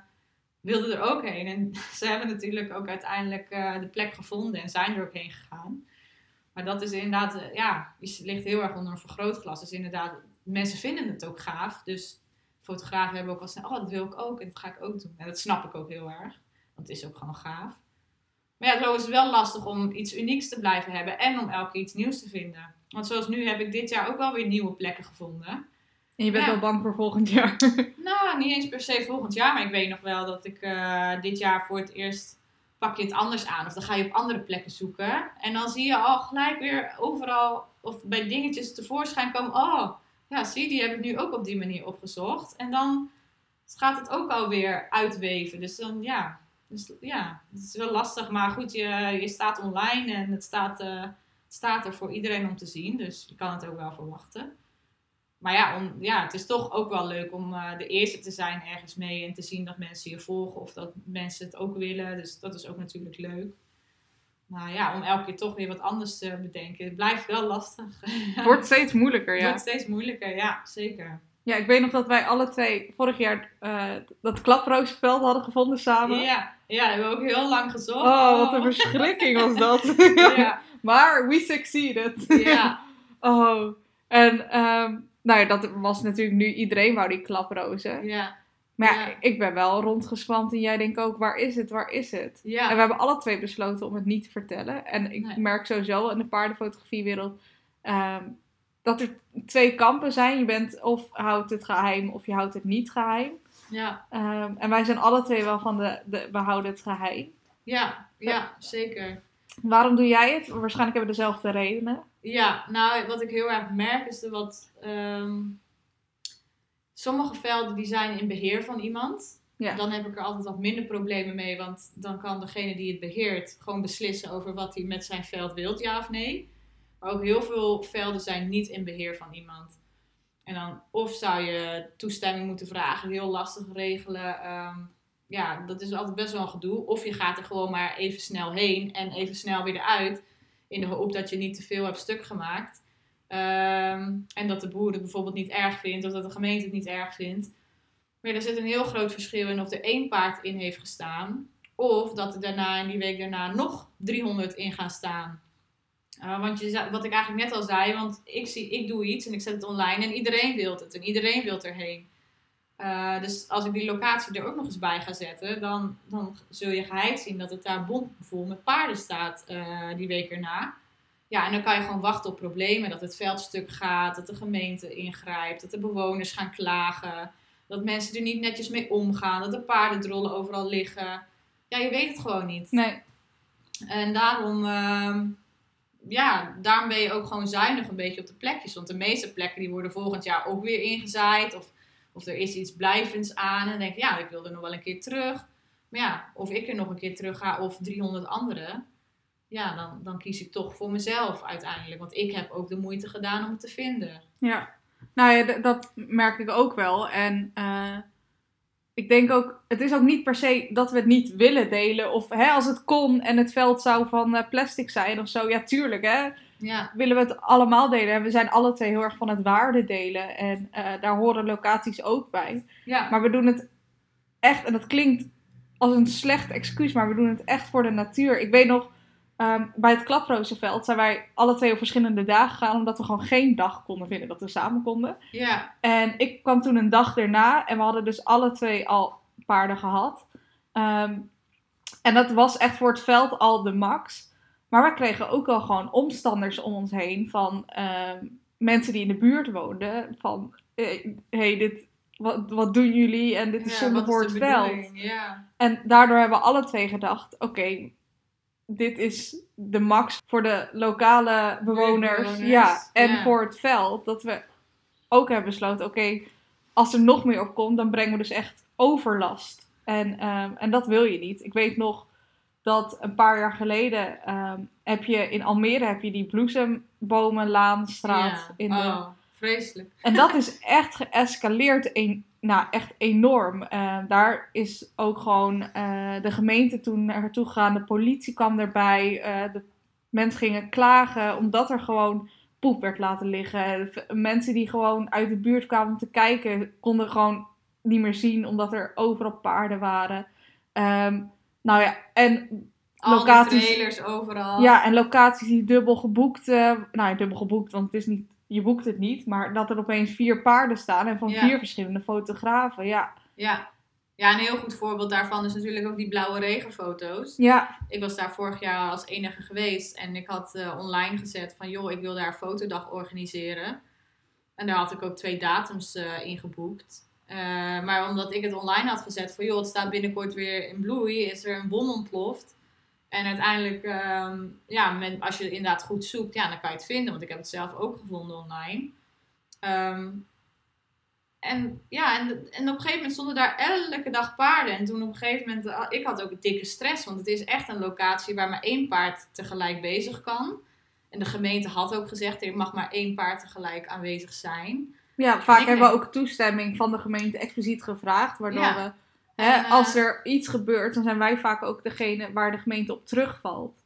wilde er ook heen. En ze hebben natuurlijk ook uiteindelijk uh, de plek gevonden en zijn er ook heen gegaan. Maar dat is inderdaad, uh, ja, ligt heel erg onder een vergrootglas. Dus inderdaad, mensen vinden het ook gaaf. Dus fotografen hebben ook al snel, oh, dat wil ik ook en dat ga ik ook doen. En dat snap ik ook heel erg, want het is ook gewoon gaaf. Maar ja, zo is het wel lastig om iets unieks te blijven hebben en om elke keer iets nieuws te vinden. Want zoals nu heb ik dit jaar ook wel weer nieuwe plekken gevonden. En je bent wel bang voor volgend jaar? Nou, niet eens per se volgend jaar, maar ik weet nog wel dat ik uh, dit jaar voor het eerst pak je het anders aan. Of dan ga je op andere plekken zoeken. En dan zie je al gelijk weer overal, of bij dingetjes tevoorschijn komen. Oh, ja, zie, die heb ik nu ook op die manier opgezocht. En dan gaat het ook alweer uitweven. Dus dan, ja, dus ja, het is wel lastig, maar goed, je, je staat online en het staat, uh, het staat er voor iedereen om te zien. Dus je kan het ook wel verwachten. Maar ja, om, ja, het is toch ook wel leuk om uh, de eerste te zijn ergens mee en te zien dat mensen je volgen of dat mensen het ook willen. Dus dat is ook natuurlijk leuk. Maar ja, om elke keer toch weer wat anders te bedenken, het blijft wel lastig. Het wordt steeds moeilijker, ja. Het wordt steeds moeilijker, ja, zeker. Ja, ik weet nog dat wij alle twee vorig jaar uh, dat klaproosveld hadden gevonden samen. Ja, ja, hebben we ook heel lang gezocht. Oh, wat een verschrikking was dat. ja. maar we succeeded. Ja. oh, en um, nou ja, dat was natuurlijk nu iedereen wou die klaprozen. Ja. Maar ja, ik ben wel rondgespant en jij denkt ook, waar is het, waar is het? Ja. En we hebben alle twee besloten om het niet te vertellen. En ik merk sowieso in de paardenfotografiewereld um, dat er twee kampen zijn. Je bent of houdt het geheim of je houdt het niet geheim. Ja. Um, en wij zijn alle twee wel van de, de we houden het geheim. Ja, ja, zeker. Waarom doe jij het? Waarschijnlijk hebben we dezelfde redenen. Ja, nou, wat ik heel erg merk is dat wat... Um, sommige velden die zijn in beheer van iemand. Ja. Dan heb ik er altijd wat minder problemen mee. Want dan kan degene die het beheert gewoon beslissen over wat hij met zijn veld wilt, ja of nee. Maar ook heel veel velden zijn niet in beheer van iemand. En dan of zou je toestemming moeten vragen, heel lastig regelen. Um, ja, dat is altijd best wel een gedoe. Of je gaat er gewoon maar even snel heen en even snel weer eruit. In de hoop dat je niet te veel hebt stuk gemaakt. Um, en dat de boer het bijvoorbeeld niet erg vindt, of dat de gemeente het niet erg vindt. Maar er zit een heel groot verschil in of er één paard in heeft gestaan. Of dat er daarna in die week daarna nog 300 in gaan staan. Uh, want je, wat ik eigenlijk net al zei, want ik, zie, ik doe iets en ik zet het online en iedereen wil het en iedereen wil erheen. Uh, dus als ik die locatie er ook nog eens bij ga zetten, dan, dan zul je geheid zien dat het daar vol met paarden staat uh, die week erna. Ja, en dan kan je gewoon wachten op problemen. Dat het veldstuk gaat, dat de gemeente ingrijpt, dat de bewoners gaan klagen. Dat mensen er niet netjes mee omgaan, dat de paardendrollen overal liggen. Ja, je weet het gewoon niet. Nee. En daarom, uh, ja, daarom ben je ook gewoon zuinig een beetje op de plekjes. Want de meeste plekken die worden volgend jaar ook weer ingezaaid. Of, of er is iets blijvends aan. En denk je, ja, ik wil er nog wel een keer terug. Maar ja, of ik er nog een keer terug ga of 300 anderen ja, dan, dan kies ik toch voor mezelf uiteindelijk. Want ik heb ook de moeite gedaan om het te vinden. Ja, nou ja, dat merk ik ook wel. En uh, ik denk ook, het is ook niet per se dat we het niet willen delen. Of hè, als het kon en het veld zou van uh, plastic zijn of zo. Ja, tuurlijk hè. Ja. Willen we het allemaal delen. En we zijn alle twee heel erg van het waarde delen. En uh, daar horen locaties ook bij. Ja. Maar we doen het echt, en dat klinkt als een slecht excuus, maar we doen het echt voor de natuur. Ik weet nog, Um, bij het Klaprozenveld zijn wij alle twee op verschillende dagen gegaan, omdat we gewoon geen dag konden vinden dat we samen konden. Ja. En ik kwam toen een dag erna en we hadden dus alle twee al paarden gehad. Um, en dat was echt voor het veld al de max. Maar we kregen ook wel gewoon omstanders om ons heen van um, mensen die in de buurt woonden. Van, hé, hey, dit, wat, wat doen jullie? En dit is ja, zonde voor het veld. Ja. En daardoor hebben we alle twee gedacht, oké, dit is de max voor de lokale bewoners. Ja, en voor het veld. Dat we ook hebben besloten, oké, als er nog meer op komt, dan brengen we dus echt overlast. En, ehm, en dat wil je niet. Ik weet nog dat een paar jaar geleden ehm, heb je in Almere heb je die bloesembomenlaanstraat. Ja. In de... Oh, vreselijk. En dat is echt geëscaleerd nou, echt enorm. Uh, daar is ook gewoon de gemeente toen naartoe gegaan. De politie kwam erbij. de mensen gingen klagen omdat er gewoon poep werd laten liggen. Mensen die gewoon uit de buurt kwamen te kijken, konden gewoon niet meer zien omdat er overal paarden waren. Um, nou ja, en Al locaties. trailers overal. Ja, en locaties die dubbel geboekt. Uh, nou ja, dubbel geboekt, want het is niet, je boekt het niet. Maar dat er opeens vier paarden staan en van vier verschillende fotografen. Ja. Ja. Ja, een heel goed voorbeeld daarvan is natuurlijk ook die blauwe regenfoto's. Ja. Ik was daar vorig jaar als enige geweest en ik had uh, online gezet van joh, ik wil daar een fotodag organiseren. En daar had ik ook twee datums uh, in geboekt. Uh, maar omdat ik het online had gezet van joh, het staat binnenkort weer in bloei, is er een bom ontploft. En uiteindelijk, um, ja, men, als je inderdaad goed zoekt, ja, dan kan je het vinden. Want ik heb het zelf ook gevonden online. Um, en ja, en, en op een gegeven moment stonden daar elke dag paarden. En toen op een gegeven moment, uh, ik had ook dikke stress. Want het is echt een locatie waar maar één paard tegelijk bezig kan. En de gemeente had ook gezegd, er mag maar één paard tegelijk aanwezig zijn. Ja, vaak hebben we ook toestemming van de gemeente expliciet gevraagd. Waardoor we, hè, als er iets gebeurt, dan zijn wij vaak ook degene waar de gemeente op terugvalt.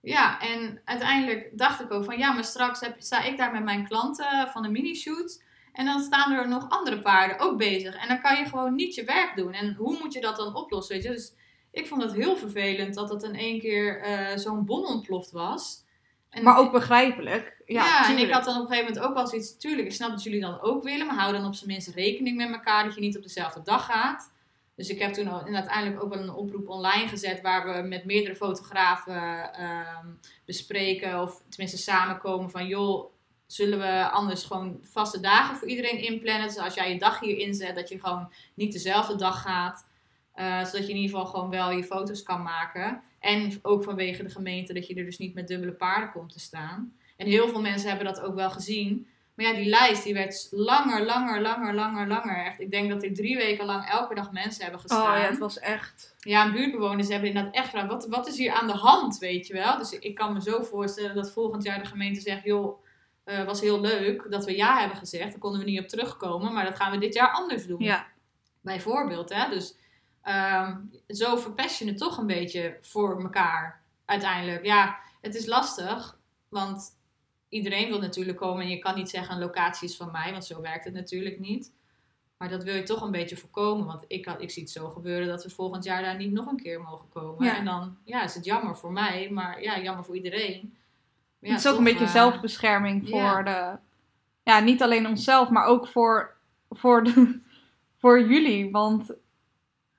Ja, en uiteindelijk dacht ik ook van ja, maar straks heb, sta ik daar met mijn klanten van de mini-shoot. En dan staan er nog andere paarden ook bezig. En dan kan je gewoon niet je werk doen. En hoe moet je dat dan oplossen? Weet je? Dus ik vond het heel vervelend dat het in één keer uh, zo'n bom ontploft was. En maar ook begrijpelijk. Ja, ja en ik had dan op een gegeven moment ook wel zoiets. Tuurlijk, ik snap dat jullie dan ook willen. Maar hou dan op zijn minst rekening met elkaar dat je niet op dezelfde dag gaat. Dus ik heb toen uiteindelijk ook wel een oproep online gezet. Waar we met meerdere fotografen uh, bespreken. Of tenminste samenkomen van joh zullen we anders gewoon vaste dagen voor iedereen inplannen. Dus als jij je dag hier inzet, dat je gewoon niet dezelfde dag gaat. Uh, zodat je in ieder geval gewoon wel je foto's kan maken. En ook vanwege de gemeente dat je er dus niet met dubbele paarden komt te staan. En heel veel mensen hebben dat ook wel gezien. Maar ja, die lijst die werd langer, langer, langer, langer, langer. Echt, ik denk dat er drie weken lang elke dag mensen hebben gestaan. Oh ja, het was echt... Ja, buurtbewoners hebben inderdaad echt gevraagd, wat, wat is hier aan de hand, weet je wel? Dus ik kan me zo voorstellen dat volgend jaar de gemeente zegt, joh uh, was heel leuk dat we ja hebben gezegd. Daar konden we niet op terugkomen, maar dat gaan we dit jaar anders doen. Ja. Bijvoorbeeld, hè. Dus um, zo verpest je het toch een beetje voor elkaar uiteindelijk. Ja, het is lastig, want iedereen wil natuurlijk komen en je kan niet zeggen locatie is van mij, want zo werkt het natuurlijk niet. Maar dat wil je toch een beetje voorkomen, want ik, ik zie het zo gebeuren dat we volgend jaar daar niet nog een keer mogen komen. Ja. En dan ja, is het jammer voor mij, maar ja, jammer voor iedereen het is ook een beetje zelfbescherming voor de. Ja, niet alleen onszelf, maar ook voor, voor, de, voor jullie. Want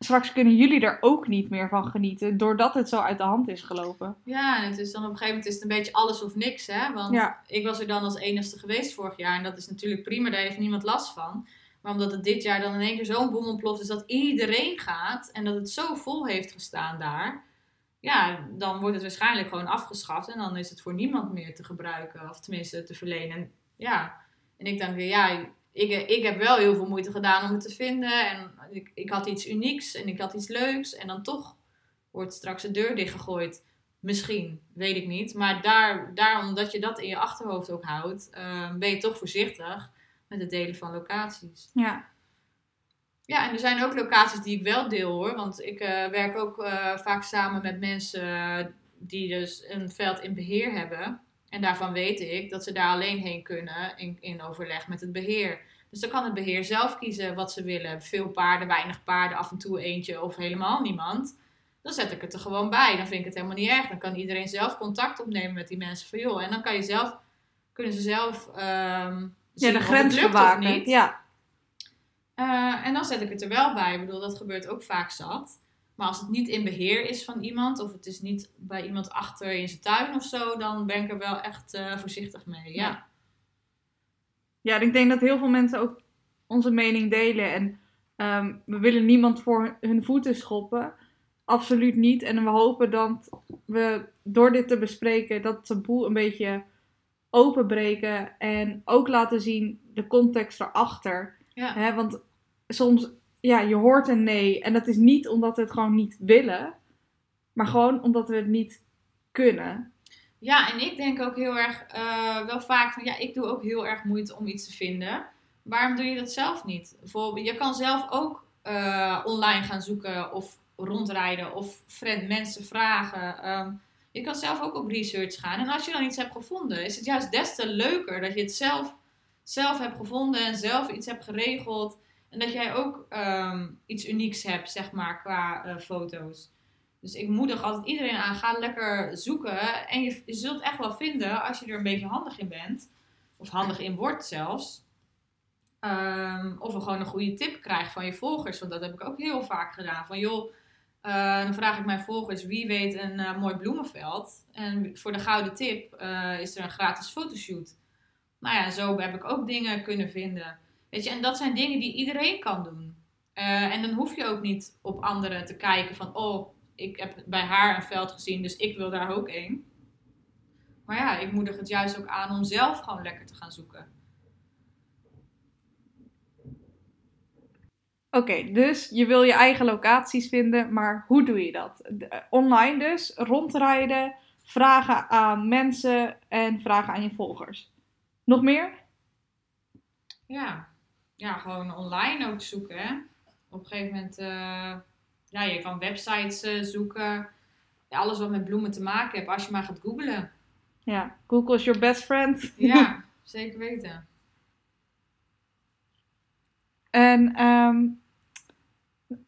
straks kunnen jullie er ook niet meer van genieten. Doordat het zo uit de hand is gelopen. Ja, en het is dan op een gegeven moment is het een beetje alles of niks. Hè? Want ik was er dan als enigste geweest vorig jaar. En dat is natuurlijk prima, daar heeft niemand last van. Maar omdat het dit jaar dan in één keer zo'n bom ontploft is dat iedereen gaat. En dat het zo vol heeft gestaan daar ja, dan wordt het waarschijnlijk gewoon afgeschaft en dan is het voor niemand meer te gebruiken, of tenminste te verlenen. Ja, en ik denk weer, ja, ik, ik heb wel heel veel moeite gedaan om het te vinden en ik, ik had iets unieks en ik had iets leuks en dan toch wordt straks de deur dichtgegooid. Misschien, weet ik niet. Maar daar, daarom dat je dat in je achterhoofd ook houdt, uh, ben je toch voorzichtig met het delen van locaties. Ja. Ja, en er zijn ook locaties die ik wel deel hoor. Want ik uh, werk ook uh, vaak samen met mensen die dus een veld in beheer hebben. En daarvan weet ik dat ze daar alleen heen kunnen in, in overleg met het beheer. Dus dan kan het beheer zelf kiezen wat ze willen. Veel paarden, weinig paarden, af en toe eentje of helemaal niemand. Dan zet ik het er gewoon bij. Dan vind ik het helemaal niet erg. Dan kan iedereen zelf contact opnemen met die mensen van joh. En dan kan je zelf, kunnen ze zelf um, ja, de grens bewaken. Ja. Uh, en dan zet ik het er wel bij. Ik bedoel, dat gebeurt ook vaak zat. Maar als het niet in beheer is van iemand, of het is niet bij iemand achter in zijn tuin of zo, dan ben ik er wel echt uh, voorzichtig mee. Ja. ja. ik denk dat heel veel mensen ook onze mening delen. En um, we willen niemand voor hun voeten schoppen. Absoluut niet. En we hopen dat we door dit te bespreken, dat de boel een beetje openbreken. En ook laten zien de context erachter. Ja. Want soms, ja, je hoort een nee. En dat is niet omdat we het gewoon niet willen. Maar gewoon omdat we het niet kunnen. Ja, en ik denk ook heel erg, uh, wel vaak van, ja, ik doe ook heel erg moeite om iets te vinden. waarom doe je dat zelf niet? Bijvoorbeeld, je kan zelf ook uh, online gaan zoeken of rondrijden of friend mensen vragen. Ehm, je kan zelf ook op research gaan. En als je dan iets hebt gevonden, is het juist des te leuker dat je het zelf, zelf hebt gevonden en zelf iets hebt geregeld. En dat jij ook ehm, iets unieks hebt, zeg maar, qua uh, foto's. Dus ik moedig altijd iedereen aan, ga lekker zoeken. En je, zult echt wel vinden, als je er een beetje handig in bent, of handig in wordt zelfs, um, of er gewoon een goede tip krijgt van je volgers. Want dat heb ik ook heel vaak gedaan. Van joh, uh, dan vraag ik mijn volgers, wie weet een uh, mooi bloemenveld? En voor de gouden tip is er een gratis fotoshoot. Nou ja, zo heb ik ook dingen kunnen vinden. Weet je, en dat zijn dingen die iedereen kan doen. en dan hoef je ook niet op anderen te kijken van, oh, ik heb bij haar een veld gezien, dus ik wil daar ook een. Maar ja, ik moedig het juist ook aan om zelf gewoon lekker te gaan zoeken. Oké, dus je wil je eigen locaties vinden, maar hoe doe je dat? Eh, online dus, rondrijden, vragen aan mensen en vragen aan je volgers. Nog meer? Ja, ja gewoon online ook zoeken. Hè? Op een gegeven moment, uh, ja, je kan websites uh, zoeken. Ja, alles wat met bloemen te maken heeft, als je maar gaat googlen. Ja, Google is your best friend. Ja, zeker weten. En um,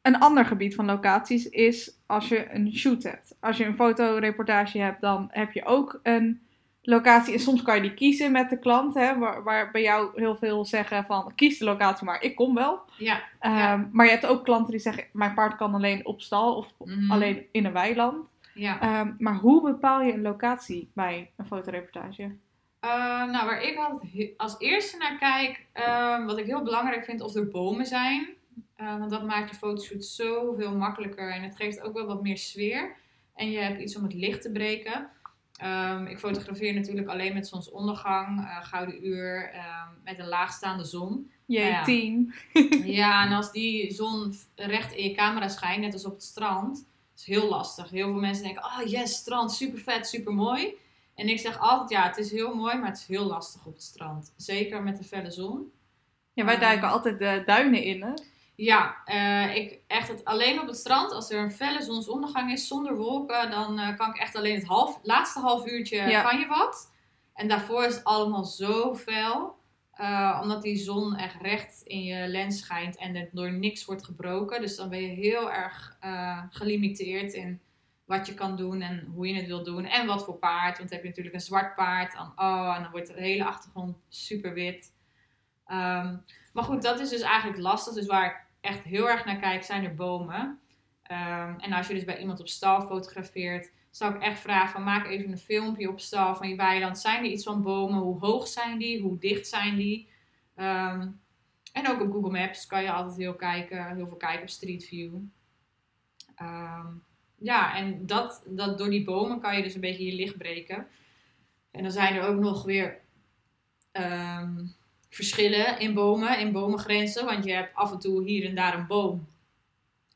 een ander gebied van locaties is als je een shoot hebt. Als je een fotoreportage hebt, dan heb je ook een locatie. En soms kan je die kiezen met de klant. Hè, waar, waar bij jou heel veel zeggen van kies de locatie maar, ik kom wel. Ja, ehm, Maar je hebt ook klanten die zeggen mijn paard kan alleen op stal of mhm. alleen in een weiland. Ja. Ehm, maar hoe bepaal je een locatie bij een fotoreportage? Uh, nou, waar ik altijd als eerste naar kijk, ehm, wat ik heel belangrijk vind, of er bomen zijn. Uh, want dat maakt je fotoshoot zoveel makkelijker en het geeft ook wel wat meer sfeer. En je hebt iets om het licht te breken. Um, ik fotografeer natuurlijk alleen met zonsondergang, uh, gouden uur, um, met een laagstaande zon. Jee, nou ja. team. ja, en als die zon recht in je camera schijnt, net als op het strand, is heel lastig. Heel veel mensen denken, oh yes, strand, super vet, super mooi. En ik zeg altijd, ja, het is heel mooi, maar het is heel lastig op het strand. Zeker met de felle zon. Ja, wij duiken altijd de duinen in, hè? Ja, uh, ik echt het alleen op het strand. Als er een felle zonsondergang is zonder wolken, dan uh, kan ik echt alleen het half, laatste half uurtje kan je wat. En daarvoor is het allemaal zo fel. Uh, omdat die zon echt recht in je lens schijnt en er door niks wordt gebroken. Dus dan ben je heel erg gelimiteerd in wat je kan doen en hoe je het wil doen. En wat voor paard. Want dan heb je natuurlijk een zwart paard. Dan, oh, en dan wordt de hele achtergrond super wit. Um, maar goed, dat is dus eigenlijk lastig. Dus waar echt heel erg naar kijk, zijn er bomen. Um, en als je dus bij iemand op stal fotografeert, zou ik echt vragen van maak even een filmpje op stal van je weiland. Zijn er iets van bomen? Hoe hoog zijn die? Hoe dicht zijn die? Um, en ook op Google Maps kan je altijd heel, kijken, heel veel kijken op Street View. Um, ja, en dat, dat, door die bomen kan je dus een beetje je licht breken. En dan zijn er ook nog weer verschillen in bomen, in bomengrenzen. Want je hebt af en toe hier en daar een boom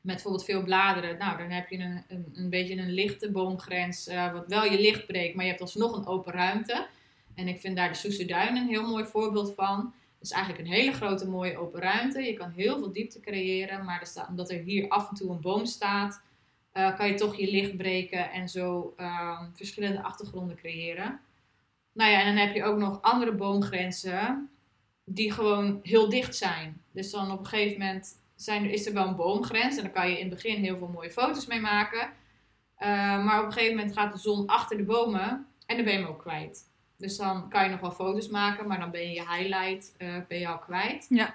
met bijvoorbeeld veel bladeren. Nou, dan heb je een, een, een beetje een lichte boomgrens, uh, wat wel je licht breekt, maar je hebt alsnog een open ruimte. En ik vind daar de Soesterduin een heel mooi voorbeeld van. Het is eigenlijk een hele grote mooie open ruimte. Je kan heel veel diepte creëren, maar omdat er hier af en toe een boom staat, uh, kan je toch je licht breken en zo uh, verschillende achtergronden creëren. Nou ja, en dan heb je ook nog andere boomgrenzen die gewoon heel dicht zijn. Dus dan op een gegeven moment zijn, is er wel een boomgrens. En dan kan je in het begin heel veel mooie foto's mee maken. Uh, maar op een gegeven moment gaat de zon achter de bomen en dan ben je hem ook kwijt. Dus dan kan je nog wel foto's maken, maar dan ben je je highlight uh, ben je al kwijt. Ja.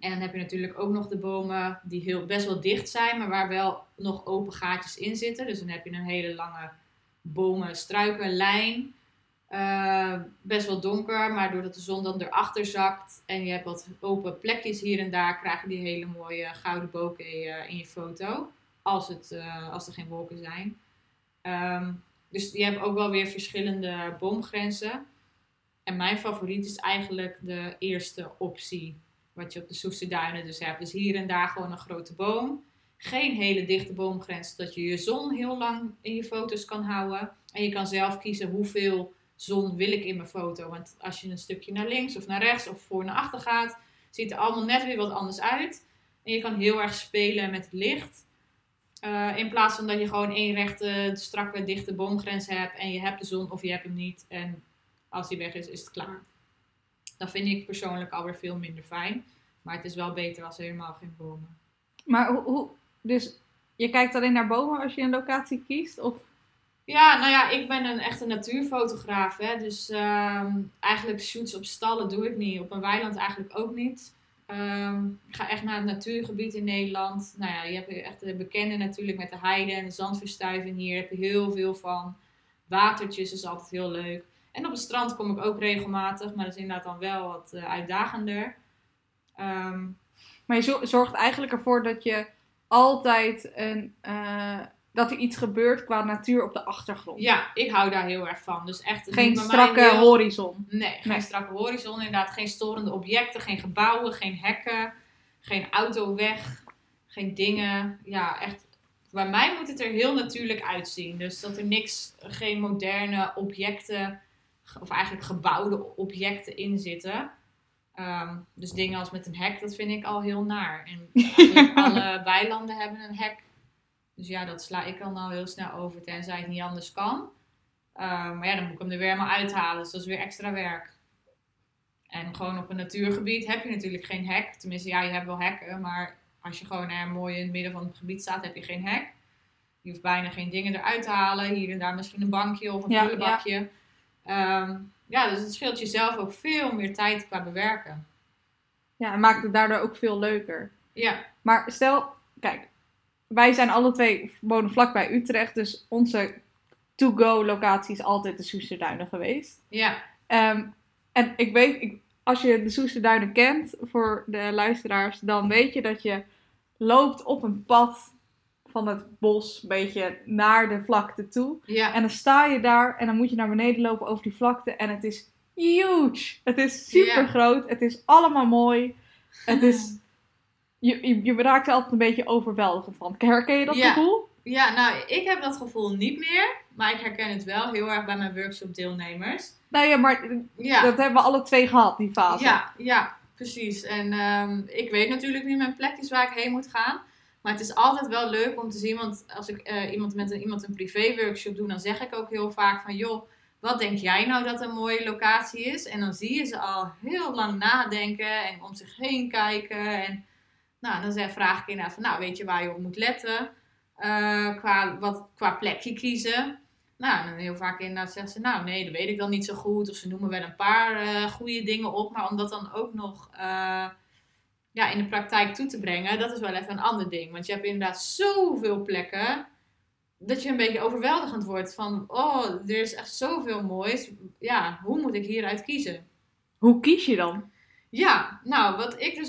En dan heb je natuurlijk ook nog de bomen die heel, best wel dicht zijn, maar waar wel nog open gaatjes in zitten. Dus dan heb je een hele lange bomen, struiken, lijn. Uh, best wel donker, maar doordat de zon dan erachter zakt en je hebt wat open plekjes hier en daar, krijg je die hele mooie gouden bokeh in je foto. Als, het, uh, als er geen wolken zijn. Um, dus je hebt ook wel weer verschillende boomgrenzen. En mijn favoriet is eigenlijk de eerste optie. Wat je op de Soeste Duinen dus hebt. Dus hier en daar gewoon een grote boom. Geen hele dichte boomgrens, zodat je je zon heel lang in je foto's kan houden. En je kan zelf kiezen hoeveel zon wil ik in mijn foto. Want als je een stukje naar links of naar rechts of voor naar achter gaat, ziet er allemaal net weer wat anders uit. En je kan heel erg spelen met het licht. Uh, in plaats van dat je gewoon één rechte, strakke, dichte boomgrens hebt en je hebt de zon of je hebt hem niet. En als die weg is, is het klaar. Dat vind ik persoonlijk alweer veel minder fijn. Maar het is wel beter als er helemaal geen bomen. Maar hoe, hoe dus je kijkt alleen naar bomen als je een locatie kiest? Of? Ja, nou ja, ik ben een echte natuurfotograaf. Hè? Dus uh, eigenlijk shoots op stallen doe ik niet. Op een weiland eigenlijk ook niet. Um, ik ga echt naar het natuurgebied in Nederland. Nou ja, je hebt echt de bekende natuurlijk met de heide en de zandverstuiving hier. Heb je heel veel van. Watertjes is altijd heel leuk. En op het strand kom ik ook regelmatig, maar dat is inderdaad dan wel wat uh, uitdagender. Um, maar je zorgt eigenlijk ervoor dat je altijd een, uh, dat er iets gebeurt qua natuur op de achtergrond. Ja, ik hou daar heel erg van. Dus echt geen strakke horizon. Nee, geen strakke horizon. Inderdaad, geen storende objecten, geen gebouwen, geen hekken, geen autoweg, geen dingen. Ja, echt. Bij mij moet het er heel natuurlijk uitzien. Dus dat er niks, geen moderne objecten, of eigenlijk gebouwde objecten in zitten. Ehm, dus dingen als met een hek, dat vind ik al heel naar. En alle weilanden hebben een hek. Dus ja, dat sla ik dan al heel snel over, tenzij het niet anders kan. Ehm, maar ja, dan moet ik hem er weer helemaal uithalen. Dus dat is weer extra werk. En gewoon op een natuurgebied heb je natuurlijk geen hek. Tenminste, ja, je hebt wel hekken. Maar als je gewoon er mooi in het midden van het gebied staat, heb je geen hek. Je hoeft bijna geen dingen eruit te halen. Hier en daar misschien een bankje of een ja, prullenbakje. Ja. Ehm, ja, dus het scheelt jezelf ook veel meer tijd qua bewerken. Ja, en maakt het daardoor ook veel leuker. Ja. Maar stel, kijk, wij zijn alle twee wonen vlakbij Utrecht, dus onze to-go locatie is altijd de Soesterduinen geweest. Ja. Ehm, en ik weet, ik, als je de Soesterduinen kent, voor de luisteraars, dan weet je dat je loopt op een pad van het bos een beetje naar de vlakte toe. Ja. En dan sta je daar en dan moet je naar beneden lopen over die vlakte en het is huge. Het is super groot. Het is allemaal mooi. Het is... Je, je, je raakt er altijd een beetje overweldigend van. Herken je dat gevoel? Ja, nou, ik heb dat gevoel niet meer. Maar ik herken het wel heel erg bij mijn workshop deelnemers. Nou ja, maar ja. dat hebben we alle twee gehad, die fase. Ja, ja precies. En um, ik weet natuurlijk nu mijn plekjes waar ik heen moet gaan. Maar het is altijd wel leuk om te zien, want als ik uh, iemand met een, iemand een privé workshop doe, dan zeg ik ook heel vaak van joh, wat denk jij nou dat een mooie locatie is? En dan zie je ze al heel lang nadenken en om zich heen kijken. En nou, dan vraag ik inderdaad van nou, weet je waar je op moet letten? Uh, qua, wat, qua plekje kiezen. Nou, en heel vaak inderdaad zeggen ze, nou nee, dat weet ik dan niet zo goed. Of ze noemen wel een paar uh, goede dingen op. Maar om dat dan ook nog ja, in de praktijk toe te brengen, dat is wel even een ander ding. Want je hebt inderdaad zoveel plekken dat je een beetje overweldigend wordt van, oh, er is echt zoveel moois. Ja, hoe moet ik hieruit kiezen? Hoe kies je dan? Ja, nou, wat ik dus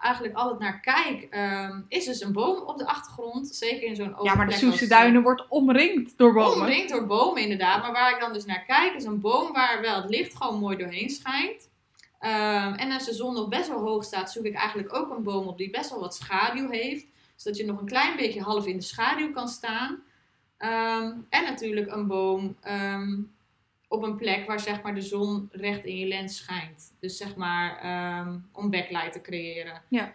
eigenlijk altijd naar kijk, um, is dus een boom op de achtergrond. Zeker in zo'n Ja, maar de Soese Duinen wordt omringd door bomen. Omringd door bomen, inderdaad. Maar waar ik dan dus naar kijk, is een boom waar wel het licht gewoon mooi doorheen schijnt. Um, en als de zon nog best wel hoog staat, zoek ik eigenlijk ook een boom op die best wel wat schaduw heeft. Zodat je nog een klein beetje half in de schaduw kan staan. Um, en natuurlijk een boom um, op een plek waar zeg maar, de zon recht in je lens schijnt. Dus zeg maar om backlight te creëren. Ja.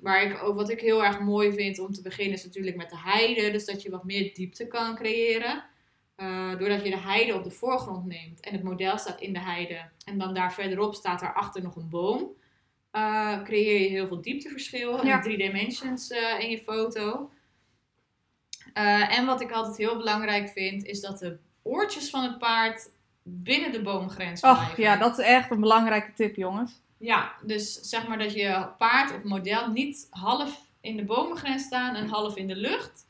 waar ik ook, wat ik heel erg mooi vind om te beginnen is natuurlijk met de heide. Dus dat je wat meer diepte kan creëren. Uh, doordat je de heide op de voorgrond neemt en het model staat in de heide en dan daar verderop staat daarachter nog een boom, uh, creëer je heel veel diepteverschil ja. in drie dimensions uh, in je foto. en wat ik altijd heel belangrijk vind, is dat de oortjes van het paard binnen de boomgrens blijven. Och, ja, dat is echt een belangrijke tip, jongens. Ja, dus zeg maar dat je paard of model niet half in de bomengrens staan en half in de lucht.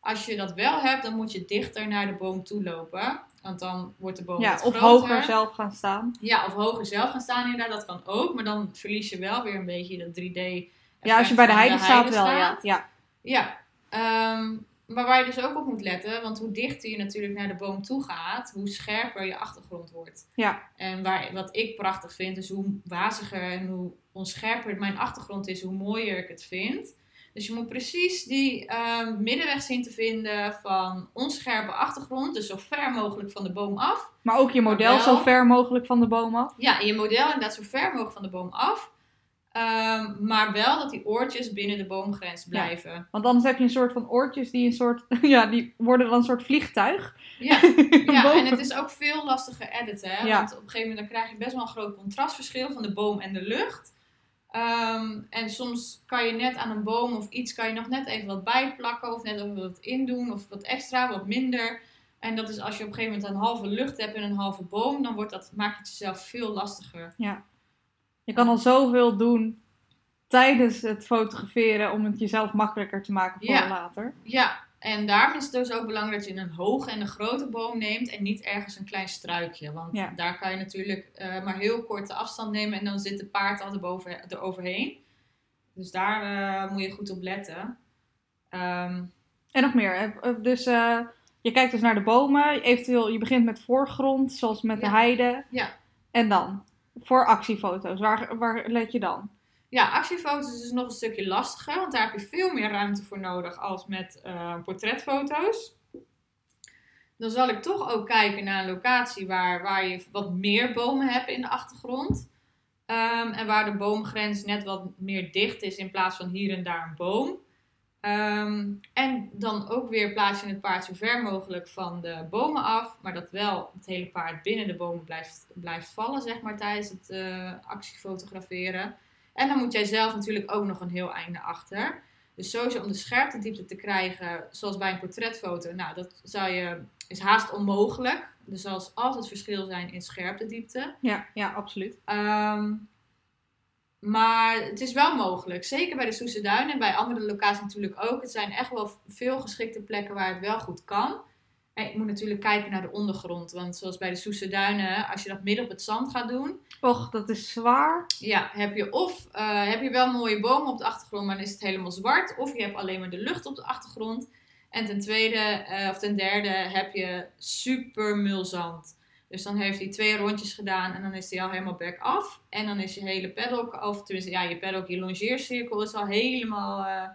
Als je dat wel hebt, dan moet je dichter naar de boom toe lopen. Want dan wordt de boom ja, of hoger zelf gaan staan. Ja, of hoger zelf gaan staan inderdaad. Dat kan ook. Maar dan verlies je wel weer een beetje dat 3D Ja, als je bij de heide, staat wel, ja. Ja, ja. Ehm, maar waar je dus ook op moet letten, want hoe dichter je natuurlijk naar de boom toe gaat, hoe scherper je achtergrond wordt. Ja. En waar, wat ik prachtig vind, is hoe waziger en hoe onscherper mijn achtergrond is, hoe mooier ik het vind. Dus je moet precies die ehm, middenweg zien te vinden van onscherpe achtergrond, dus zo ver mogelijk van de boom af. Maar ook je model zo ver mogelijk van de boom af? Ja, je model inderdaad zo ver mogelijk van de boom af. Ehm, maar wel dat die oortjes binnen de boomgrens blijven. want anders heb je een soort van oortjes die een soort, ja, die worden dan een soort vliegtuig. Ja, ja en het is ook veel lastiger editen. Hè? Want op een gegeven moment dan krijg je best wel een groot contrastverschil van de boom en de lucht. Ehm, en soms kan je net aan een boom of iets kan je nog net even wat bijplakken of net even wat indoen of wat extra, wat minder. En dat is als je op een gegeven moment een halve lucht hebt en een halve boom, dan wordt dat, maakt het jezelf veel lastiger. Ja. Je kan al zoveel doen tijdens het fotograferen om het jezelf makkelijker te maken voor ja. later. Ja, en daarom is het dus ook belangrijk dat je een hoge en een grote boom neemt en niet ergens een klein struikje. Want daar kan je natuurlijk uh, maar heel korte afstand nemen en dan zit de paard al erboven, eroverheen. Dus daar uh, moet je goed op letten. Um, en nog meer. Dus uh, je kijkt dus naar de bomen. Eventueel, je begint met voorgrond, zoals met de heide. Ja. En dan? Voor actiefoto's, waar, waar let je dan? Ja, actiefoto's is nog een stukje lastiger, want daar heb je veel meer ruimte voor nodig als met uh, portretfoto's. Dan zal ik toch ook kijken naar een locatie waar, waar je wat meer bomen hebt in de achtergrond. Um, en waar de boomgrens net wat meer dicht is in plaats van hier en daar een boom. Um, en dan ook weer plaats je het paard zo ver mogelijk van de bomen af. Maar dat wel het hele paard binnen de bomen blijft, blijft vallen, zeg maar, tijdens het uh, actiefotograferen. En dan moet jij zelf natuurlijk ook nog een heel einde achter. Dus sowieso om de scherptediepte te krijgen, zoals bij een portretfoto, nou, dat zou je, is haast onmogelijk. Er zal altijd verschil zijn in scherptediepte. Ja, ja, absoluut. Um, maar het is wel mogelijk. Zeker bij de Soese Duinen en bij andere locaties natuurlijk ook. Het zijn echt wel veel geschikte plekken waar het wel goed kan. En je moet natuurlijk kijken naar de ondergrond. Want zoals bij de Soese Duinen, als je dat midden op het zand gaat doen. Och, dat is zwaar. Ja, heb je of uh, heb je wel mooie bomen op de achtergrond, maar dan is het helemaal zwart. Of je hebt alleen maar de lucht op de achtergrond. En ten tweede, uh, of ten derde, heb je super mulzand. Dus dan heeft hij twee rondjes gedaan en dan is hij al helemaal back af. En dan is je hele paddock, of tenminste ja, je paddock, je longeercirkel is al helemaal, uh,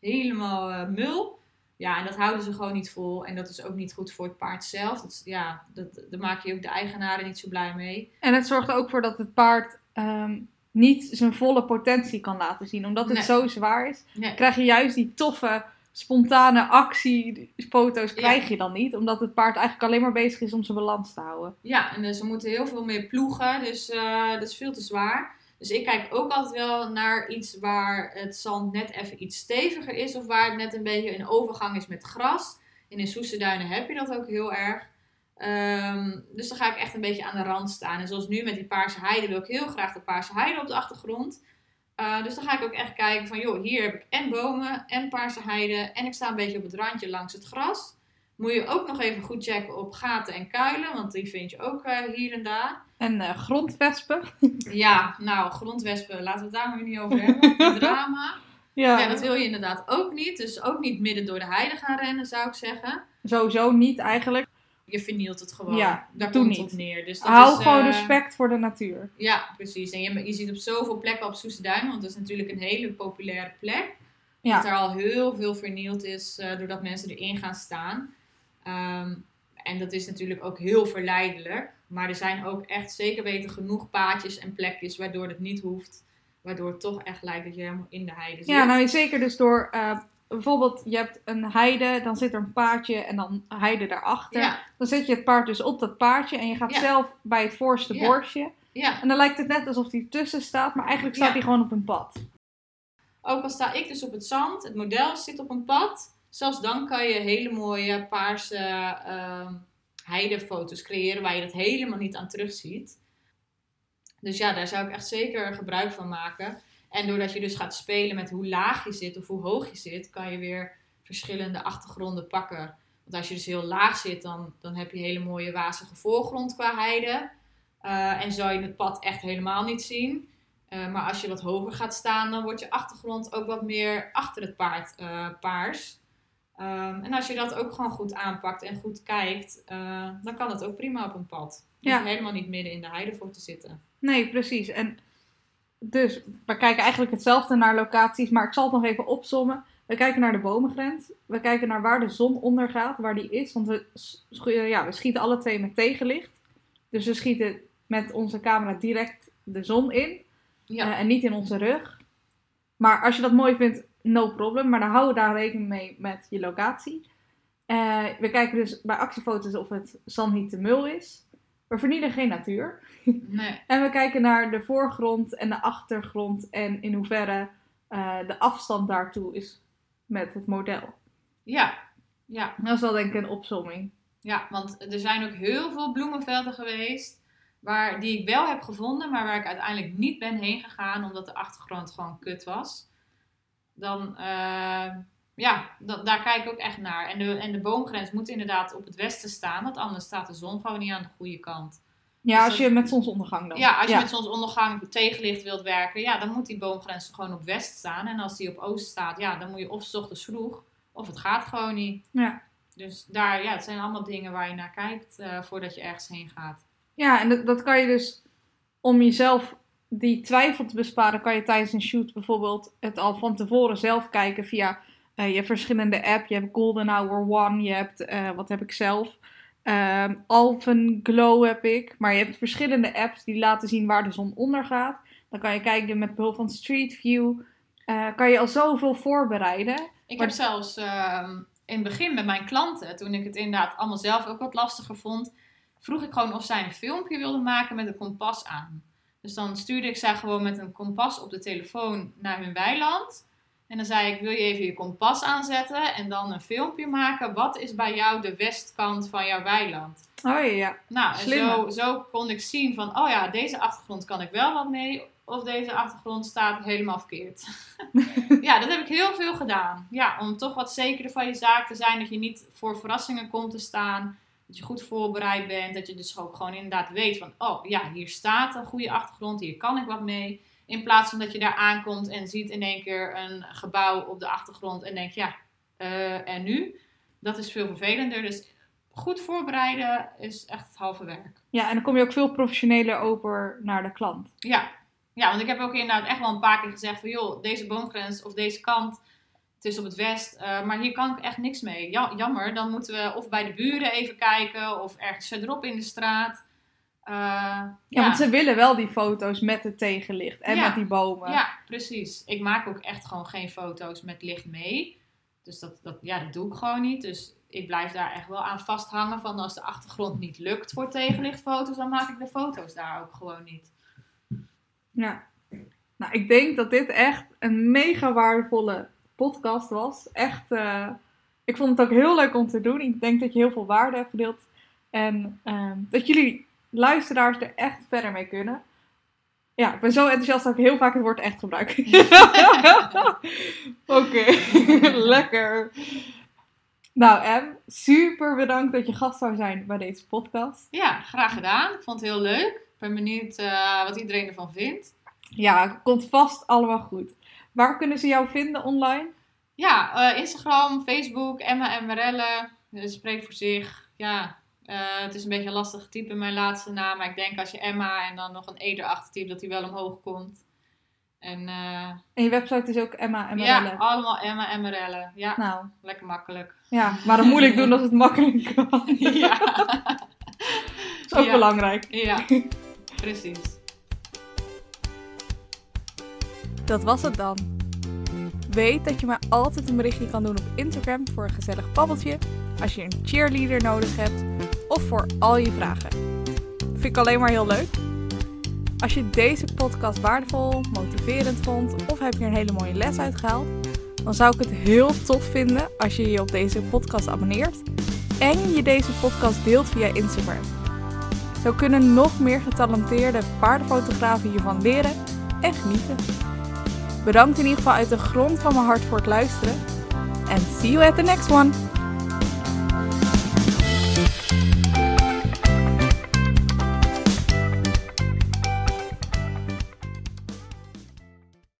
helemaal uh, mul. Ja, en dat houden ze gewoon niet vol. En dat is ook niet goed voor het paard zelf. Dat, ja, dat, daar maak je ook de eigenaren niet zo blij mee. En het zorgt er ook voor dat het paard um, niet zijn volle potentie kan laten zien. Omdat het nee. zo zwaar is, nee. krijg je juist die toffe spontane actiefoto's krijg je dan niet. Omdat het paard eigenlijk alleen maar bezig is om zijn balans te houden. Ja, en dus we moeten heel veel meer ploegen. Dus uh, dat is veel te zwaar. Dus ik kijk ook altijd wel naar iets waar het zand net even iets steviger is. Of waar het net een beetje een overgang is met gras. In de Soeseduinen heb je dat ook heel erg. Um, dus dan ga ik echt een beetje aan de rand staan. En zoals nu met die paarse heide wil ik heel graag de paarse heide op de achtergrond. Uh, dus dan ga ik ook echt kijken van, joh, hier heb ik en bomen en paarse heide en ik sta een beetje op het randje langs het gras. Moet je ook nog even goed checken op gaten en kuilen, want die vind je ook uh, hier en daar. En uh, grondwespen? ja, nou, grondwespen, laten we het daar maar niet over hebben. Drama. Ja. ja, dat wil je inderdaad ook niet. Dus ook niet midden door de heide gaan rennen, zou ik zeggen. Sowieso niet eigenlijk je vernielt het gewoon. Ja, Daar komt niet. het op neer. Dus dat Hou is, gewoon uh, respect voor de natuur. Ja, precies. En je, je ziet op zoveel plekken op Soeseduin, want dat is natuurlijk een hele populaire plek. Ja. Dat er al heel veel vernield is uh, doordat mensen erin gaan staan. Um, en dat is natuurlijk ook heel verleidelijk. Maar er zijn ook echt zeker weten genoeg paadjes en plekjes waardoor het niet hoeft. Waardoor het toch echt lijkt dat je helemaal in de heide zit. Ja, nou zeker dus door uh, bijvoorbeeld, je hebt een heide, dan zit er een paardje en dan heide daarachter. Ja. Dan zet je het paard dus op dat paardje en je gaat zelf bij het voorste ja. borstje. Ja. En dan lijkt het net alsof hij tussen staat, maar eigenlijk staat hij gewoon op een pad. Ook al sta ik dus op het zand, het model zit op een pad. Zelfs dan kan je hele mooie paarse uh, heidefoto's creëren waar je dat helemaal niet aan terugziet. Dus ja, daar zou ik echt zeker gebruik van maken. En doordat je dus gaat spelen met hoe laag je zit of hoe hoog je zit, kan je weer verschillende achtergronden pakken. Want als je dus heel laag zit, dan, dan heb je hele mooie wazige voorgrond qua heide. Uh, en zou je het pad echt helemaal niet zien. Uh, maar als je wat hoger gaat staan, dan wordt je achtergrond ook wat meer achter het paard uh, paars. Um, en als je dat ook gewoon goed aanpakt en goed kijkt, dan kan het ook prima op een pad. Je ja. helemaal niet midden in de heide voor te zitten. Nee, precies. En dus we kijken eigenlijk hetzelfde naar locaties, maar ik zal het nog even opzommen. We kijken naar de bomengrens. We kijken naar waar de zon ondergaat, waar die is. Want we, ja, we schieten alle twee met tegenlicht. Dus we schieten met onze camera direct de zon in. Ja. Uh, en niet in onze rug. Maar als je dat mooi vindt, no problem. Maar dan houden we daar rekening mee met je locatie. Uh, we kijken dus bij actiefoto's of het zand niet te mul is. We vernielen geen natuur. Nee. en we kijken naar de voorgrond en de achtergrond en in hoeverre uh, de afstand daartoe is met het model. Ja, ja. Dat is wel denk ik een opzomming. Ja, want er zijn ook heel veel bloemenvelden geweest waar, die ik wel heb gevonden, maar waar ik uiteindelijk niet ben heen gegaan omdat de achtergrond gewoon kut was. Dan, uh, ja, daar kijk ik ook echt naar. En de, en de boomgrens moet inderdaad op het westen staan, want anders staat de zon gewoon niet aan de goede kant. Ja, dus als je met zonsondergang dan. Ja, als je met zonsondergang tegenlicht wilt werken, ja, dan moet die boomgrens gewoon op west staan. En als die op oost staat, ja, dan moet je of s ochtends vroeg, of het gaat gewoon niet. Ja. Dus daar, ja, het zijn allemaal dingen waar je naar kijkt uh, voordat je ergens heen gaat. Ja, en dat, dat kan je dus, om jezelf die twijfel te besparen, kan je tijdens een shoot bijvoorbeeld het al van tevoren zelf kijken via uh, je hebt verschillende apps. Je hebt Golden Hour One, je hebt, uh, wat heb ik zelf? Um, Alphen Glow heb ik. Maar je hebt verschillende apps die laten zien waar de zon ondergaat. Dan kan je kijken met behulp van Street View. Uh, kan je al zoveel voorbereiden. Ik heb zelfs uh, in het begin met mijn klanten, toen ik het inderdaad allemaal zelf ook wat lastiger vond, vroeg ik gewoon of zij een filmpje wilden maken met een kompas aan. Dus dan stuurde ik zij gewoon met een kompas op de telefoon naar hun weiland. En dan zei ik, wil je even je kompas aanzetten en dan een filmpje maken. Wat is bij jou de westkant van jouw weiland? Oh ja. Nou, en zo, zo kon ik zien van, oh ja, deze achtergrond kan ik wel wat mee. Of deze achtergrond staat helemaal verkeerd. ja, dat heb ik heel veel gedaan. Ja, om toch wat zekerder van je zaak te zijn. Dat je niet voor verrassingen komt te staan. Dat je goed voorbereid bent. Dat je dus ook gewoon inderdaad weet van, oh ja, hier staat een goede achtergrond. Hier kan ik wat mee. In plaats van dat je daar aankomt en ziet in één keer een gebouw op de achtergrond en denkt, ja, uh, en nu? Dat is veel vervelender. Dus goed voorbereiden is echt het halve werk. Ja, en dan kom je ook veel professioneler over naar de klant. Ja, ja want ik heb ook inderdaad echt wel een paar keer gezegd van, joh, deze boomgrens of deze kant, het is op het west, uh, maar hier kan ik echt niks mee. Ja, jammer, dan moeten we of bij de buren even kijken of ergens verderop in de straat. Uh, ja, ja, want ze willen wel die foto's met het tegenlicht en met die bomen. Ja, precies. Ik maak ook echt gewoon geen foto's met licht mee. Dus dat, dat, ja, dat doe ik gewoon niet. Dus ik blijf daar echt wel aan vasthangen van als de achtergrond niet lukt voor tegenlichtfoto's, dan maak ik de foto's daar ook gewoon niet. Ja. Nou, ik denk dat dit echt een mega waardevolle podcast was. Echt, uh, ik vond het ook heel leuk om te doen. Ik denk dat je heel veel waarde hebt gedeeld. En uh, dat jullie luisteraars er echt verder mee kunnen. Ja, ik ben zo enthousiast dat ik heel vaak het woord echt gebruik. Oké, lekker. Nou, Em, super bedankt dat je gast zou zijn bij deze podcast. Ja, graag gedaan. Ik vond het heel leuk. Ik ben benieuwd uh, wat iedereen ervan vindt. Ja, komt vast allemaal goed. Waar kunnen ze jou vinden online? Ja, uh, Instagram, Facebook, Emma en Marelle. Spreek voor zich. Ja, uh, het is een beetje lastig typen mijn laatste naam. Maar ik denk als je Emma en dan nog een E erachter typt, dat hij wel omhoog komt. En, uh, en je website is ook Emma en Marelle? Ja, allemaal Emma en. Ja, nou. lekker makkelijk. Ja, maar dan moeilijk doen als het makkelijk kan. ja. dat is ook belangrijk. Ja, precies. Dat was het dan. Weet dat je me altijd een berichtje kan doen op Instagram voor een gezellig babbeltje. Als je een cheerleader nodig hebt voor al je vragen. Vind ik alleen maar heel leuk. Als je deze podcast waardevol, motiverend vond of heb je een hele mooie les uitgehaald, dan zou ik het heel tof vinden als je je op deze podcast abonneert en je deze podcast deelt via Instagram. Zo kunnen nog meer getalenteerde paardenfotografen hiervan leren en genieten. Bedankt in ieder geval uit de grond van mijn hart voor het luisteren. En see you at the next one!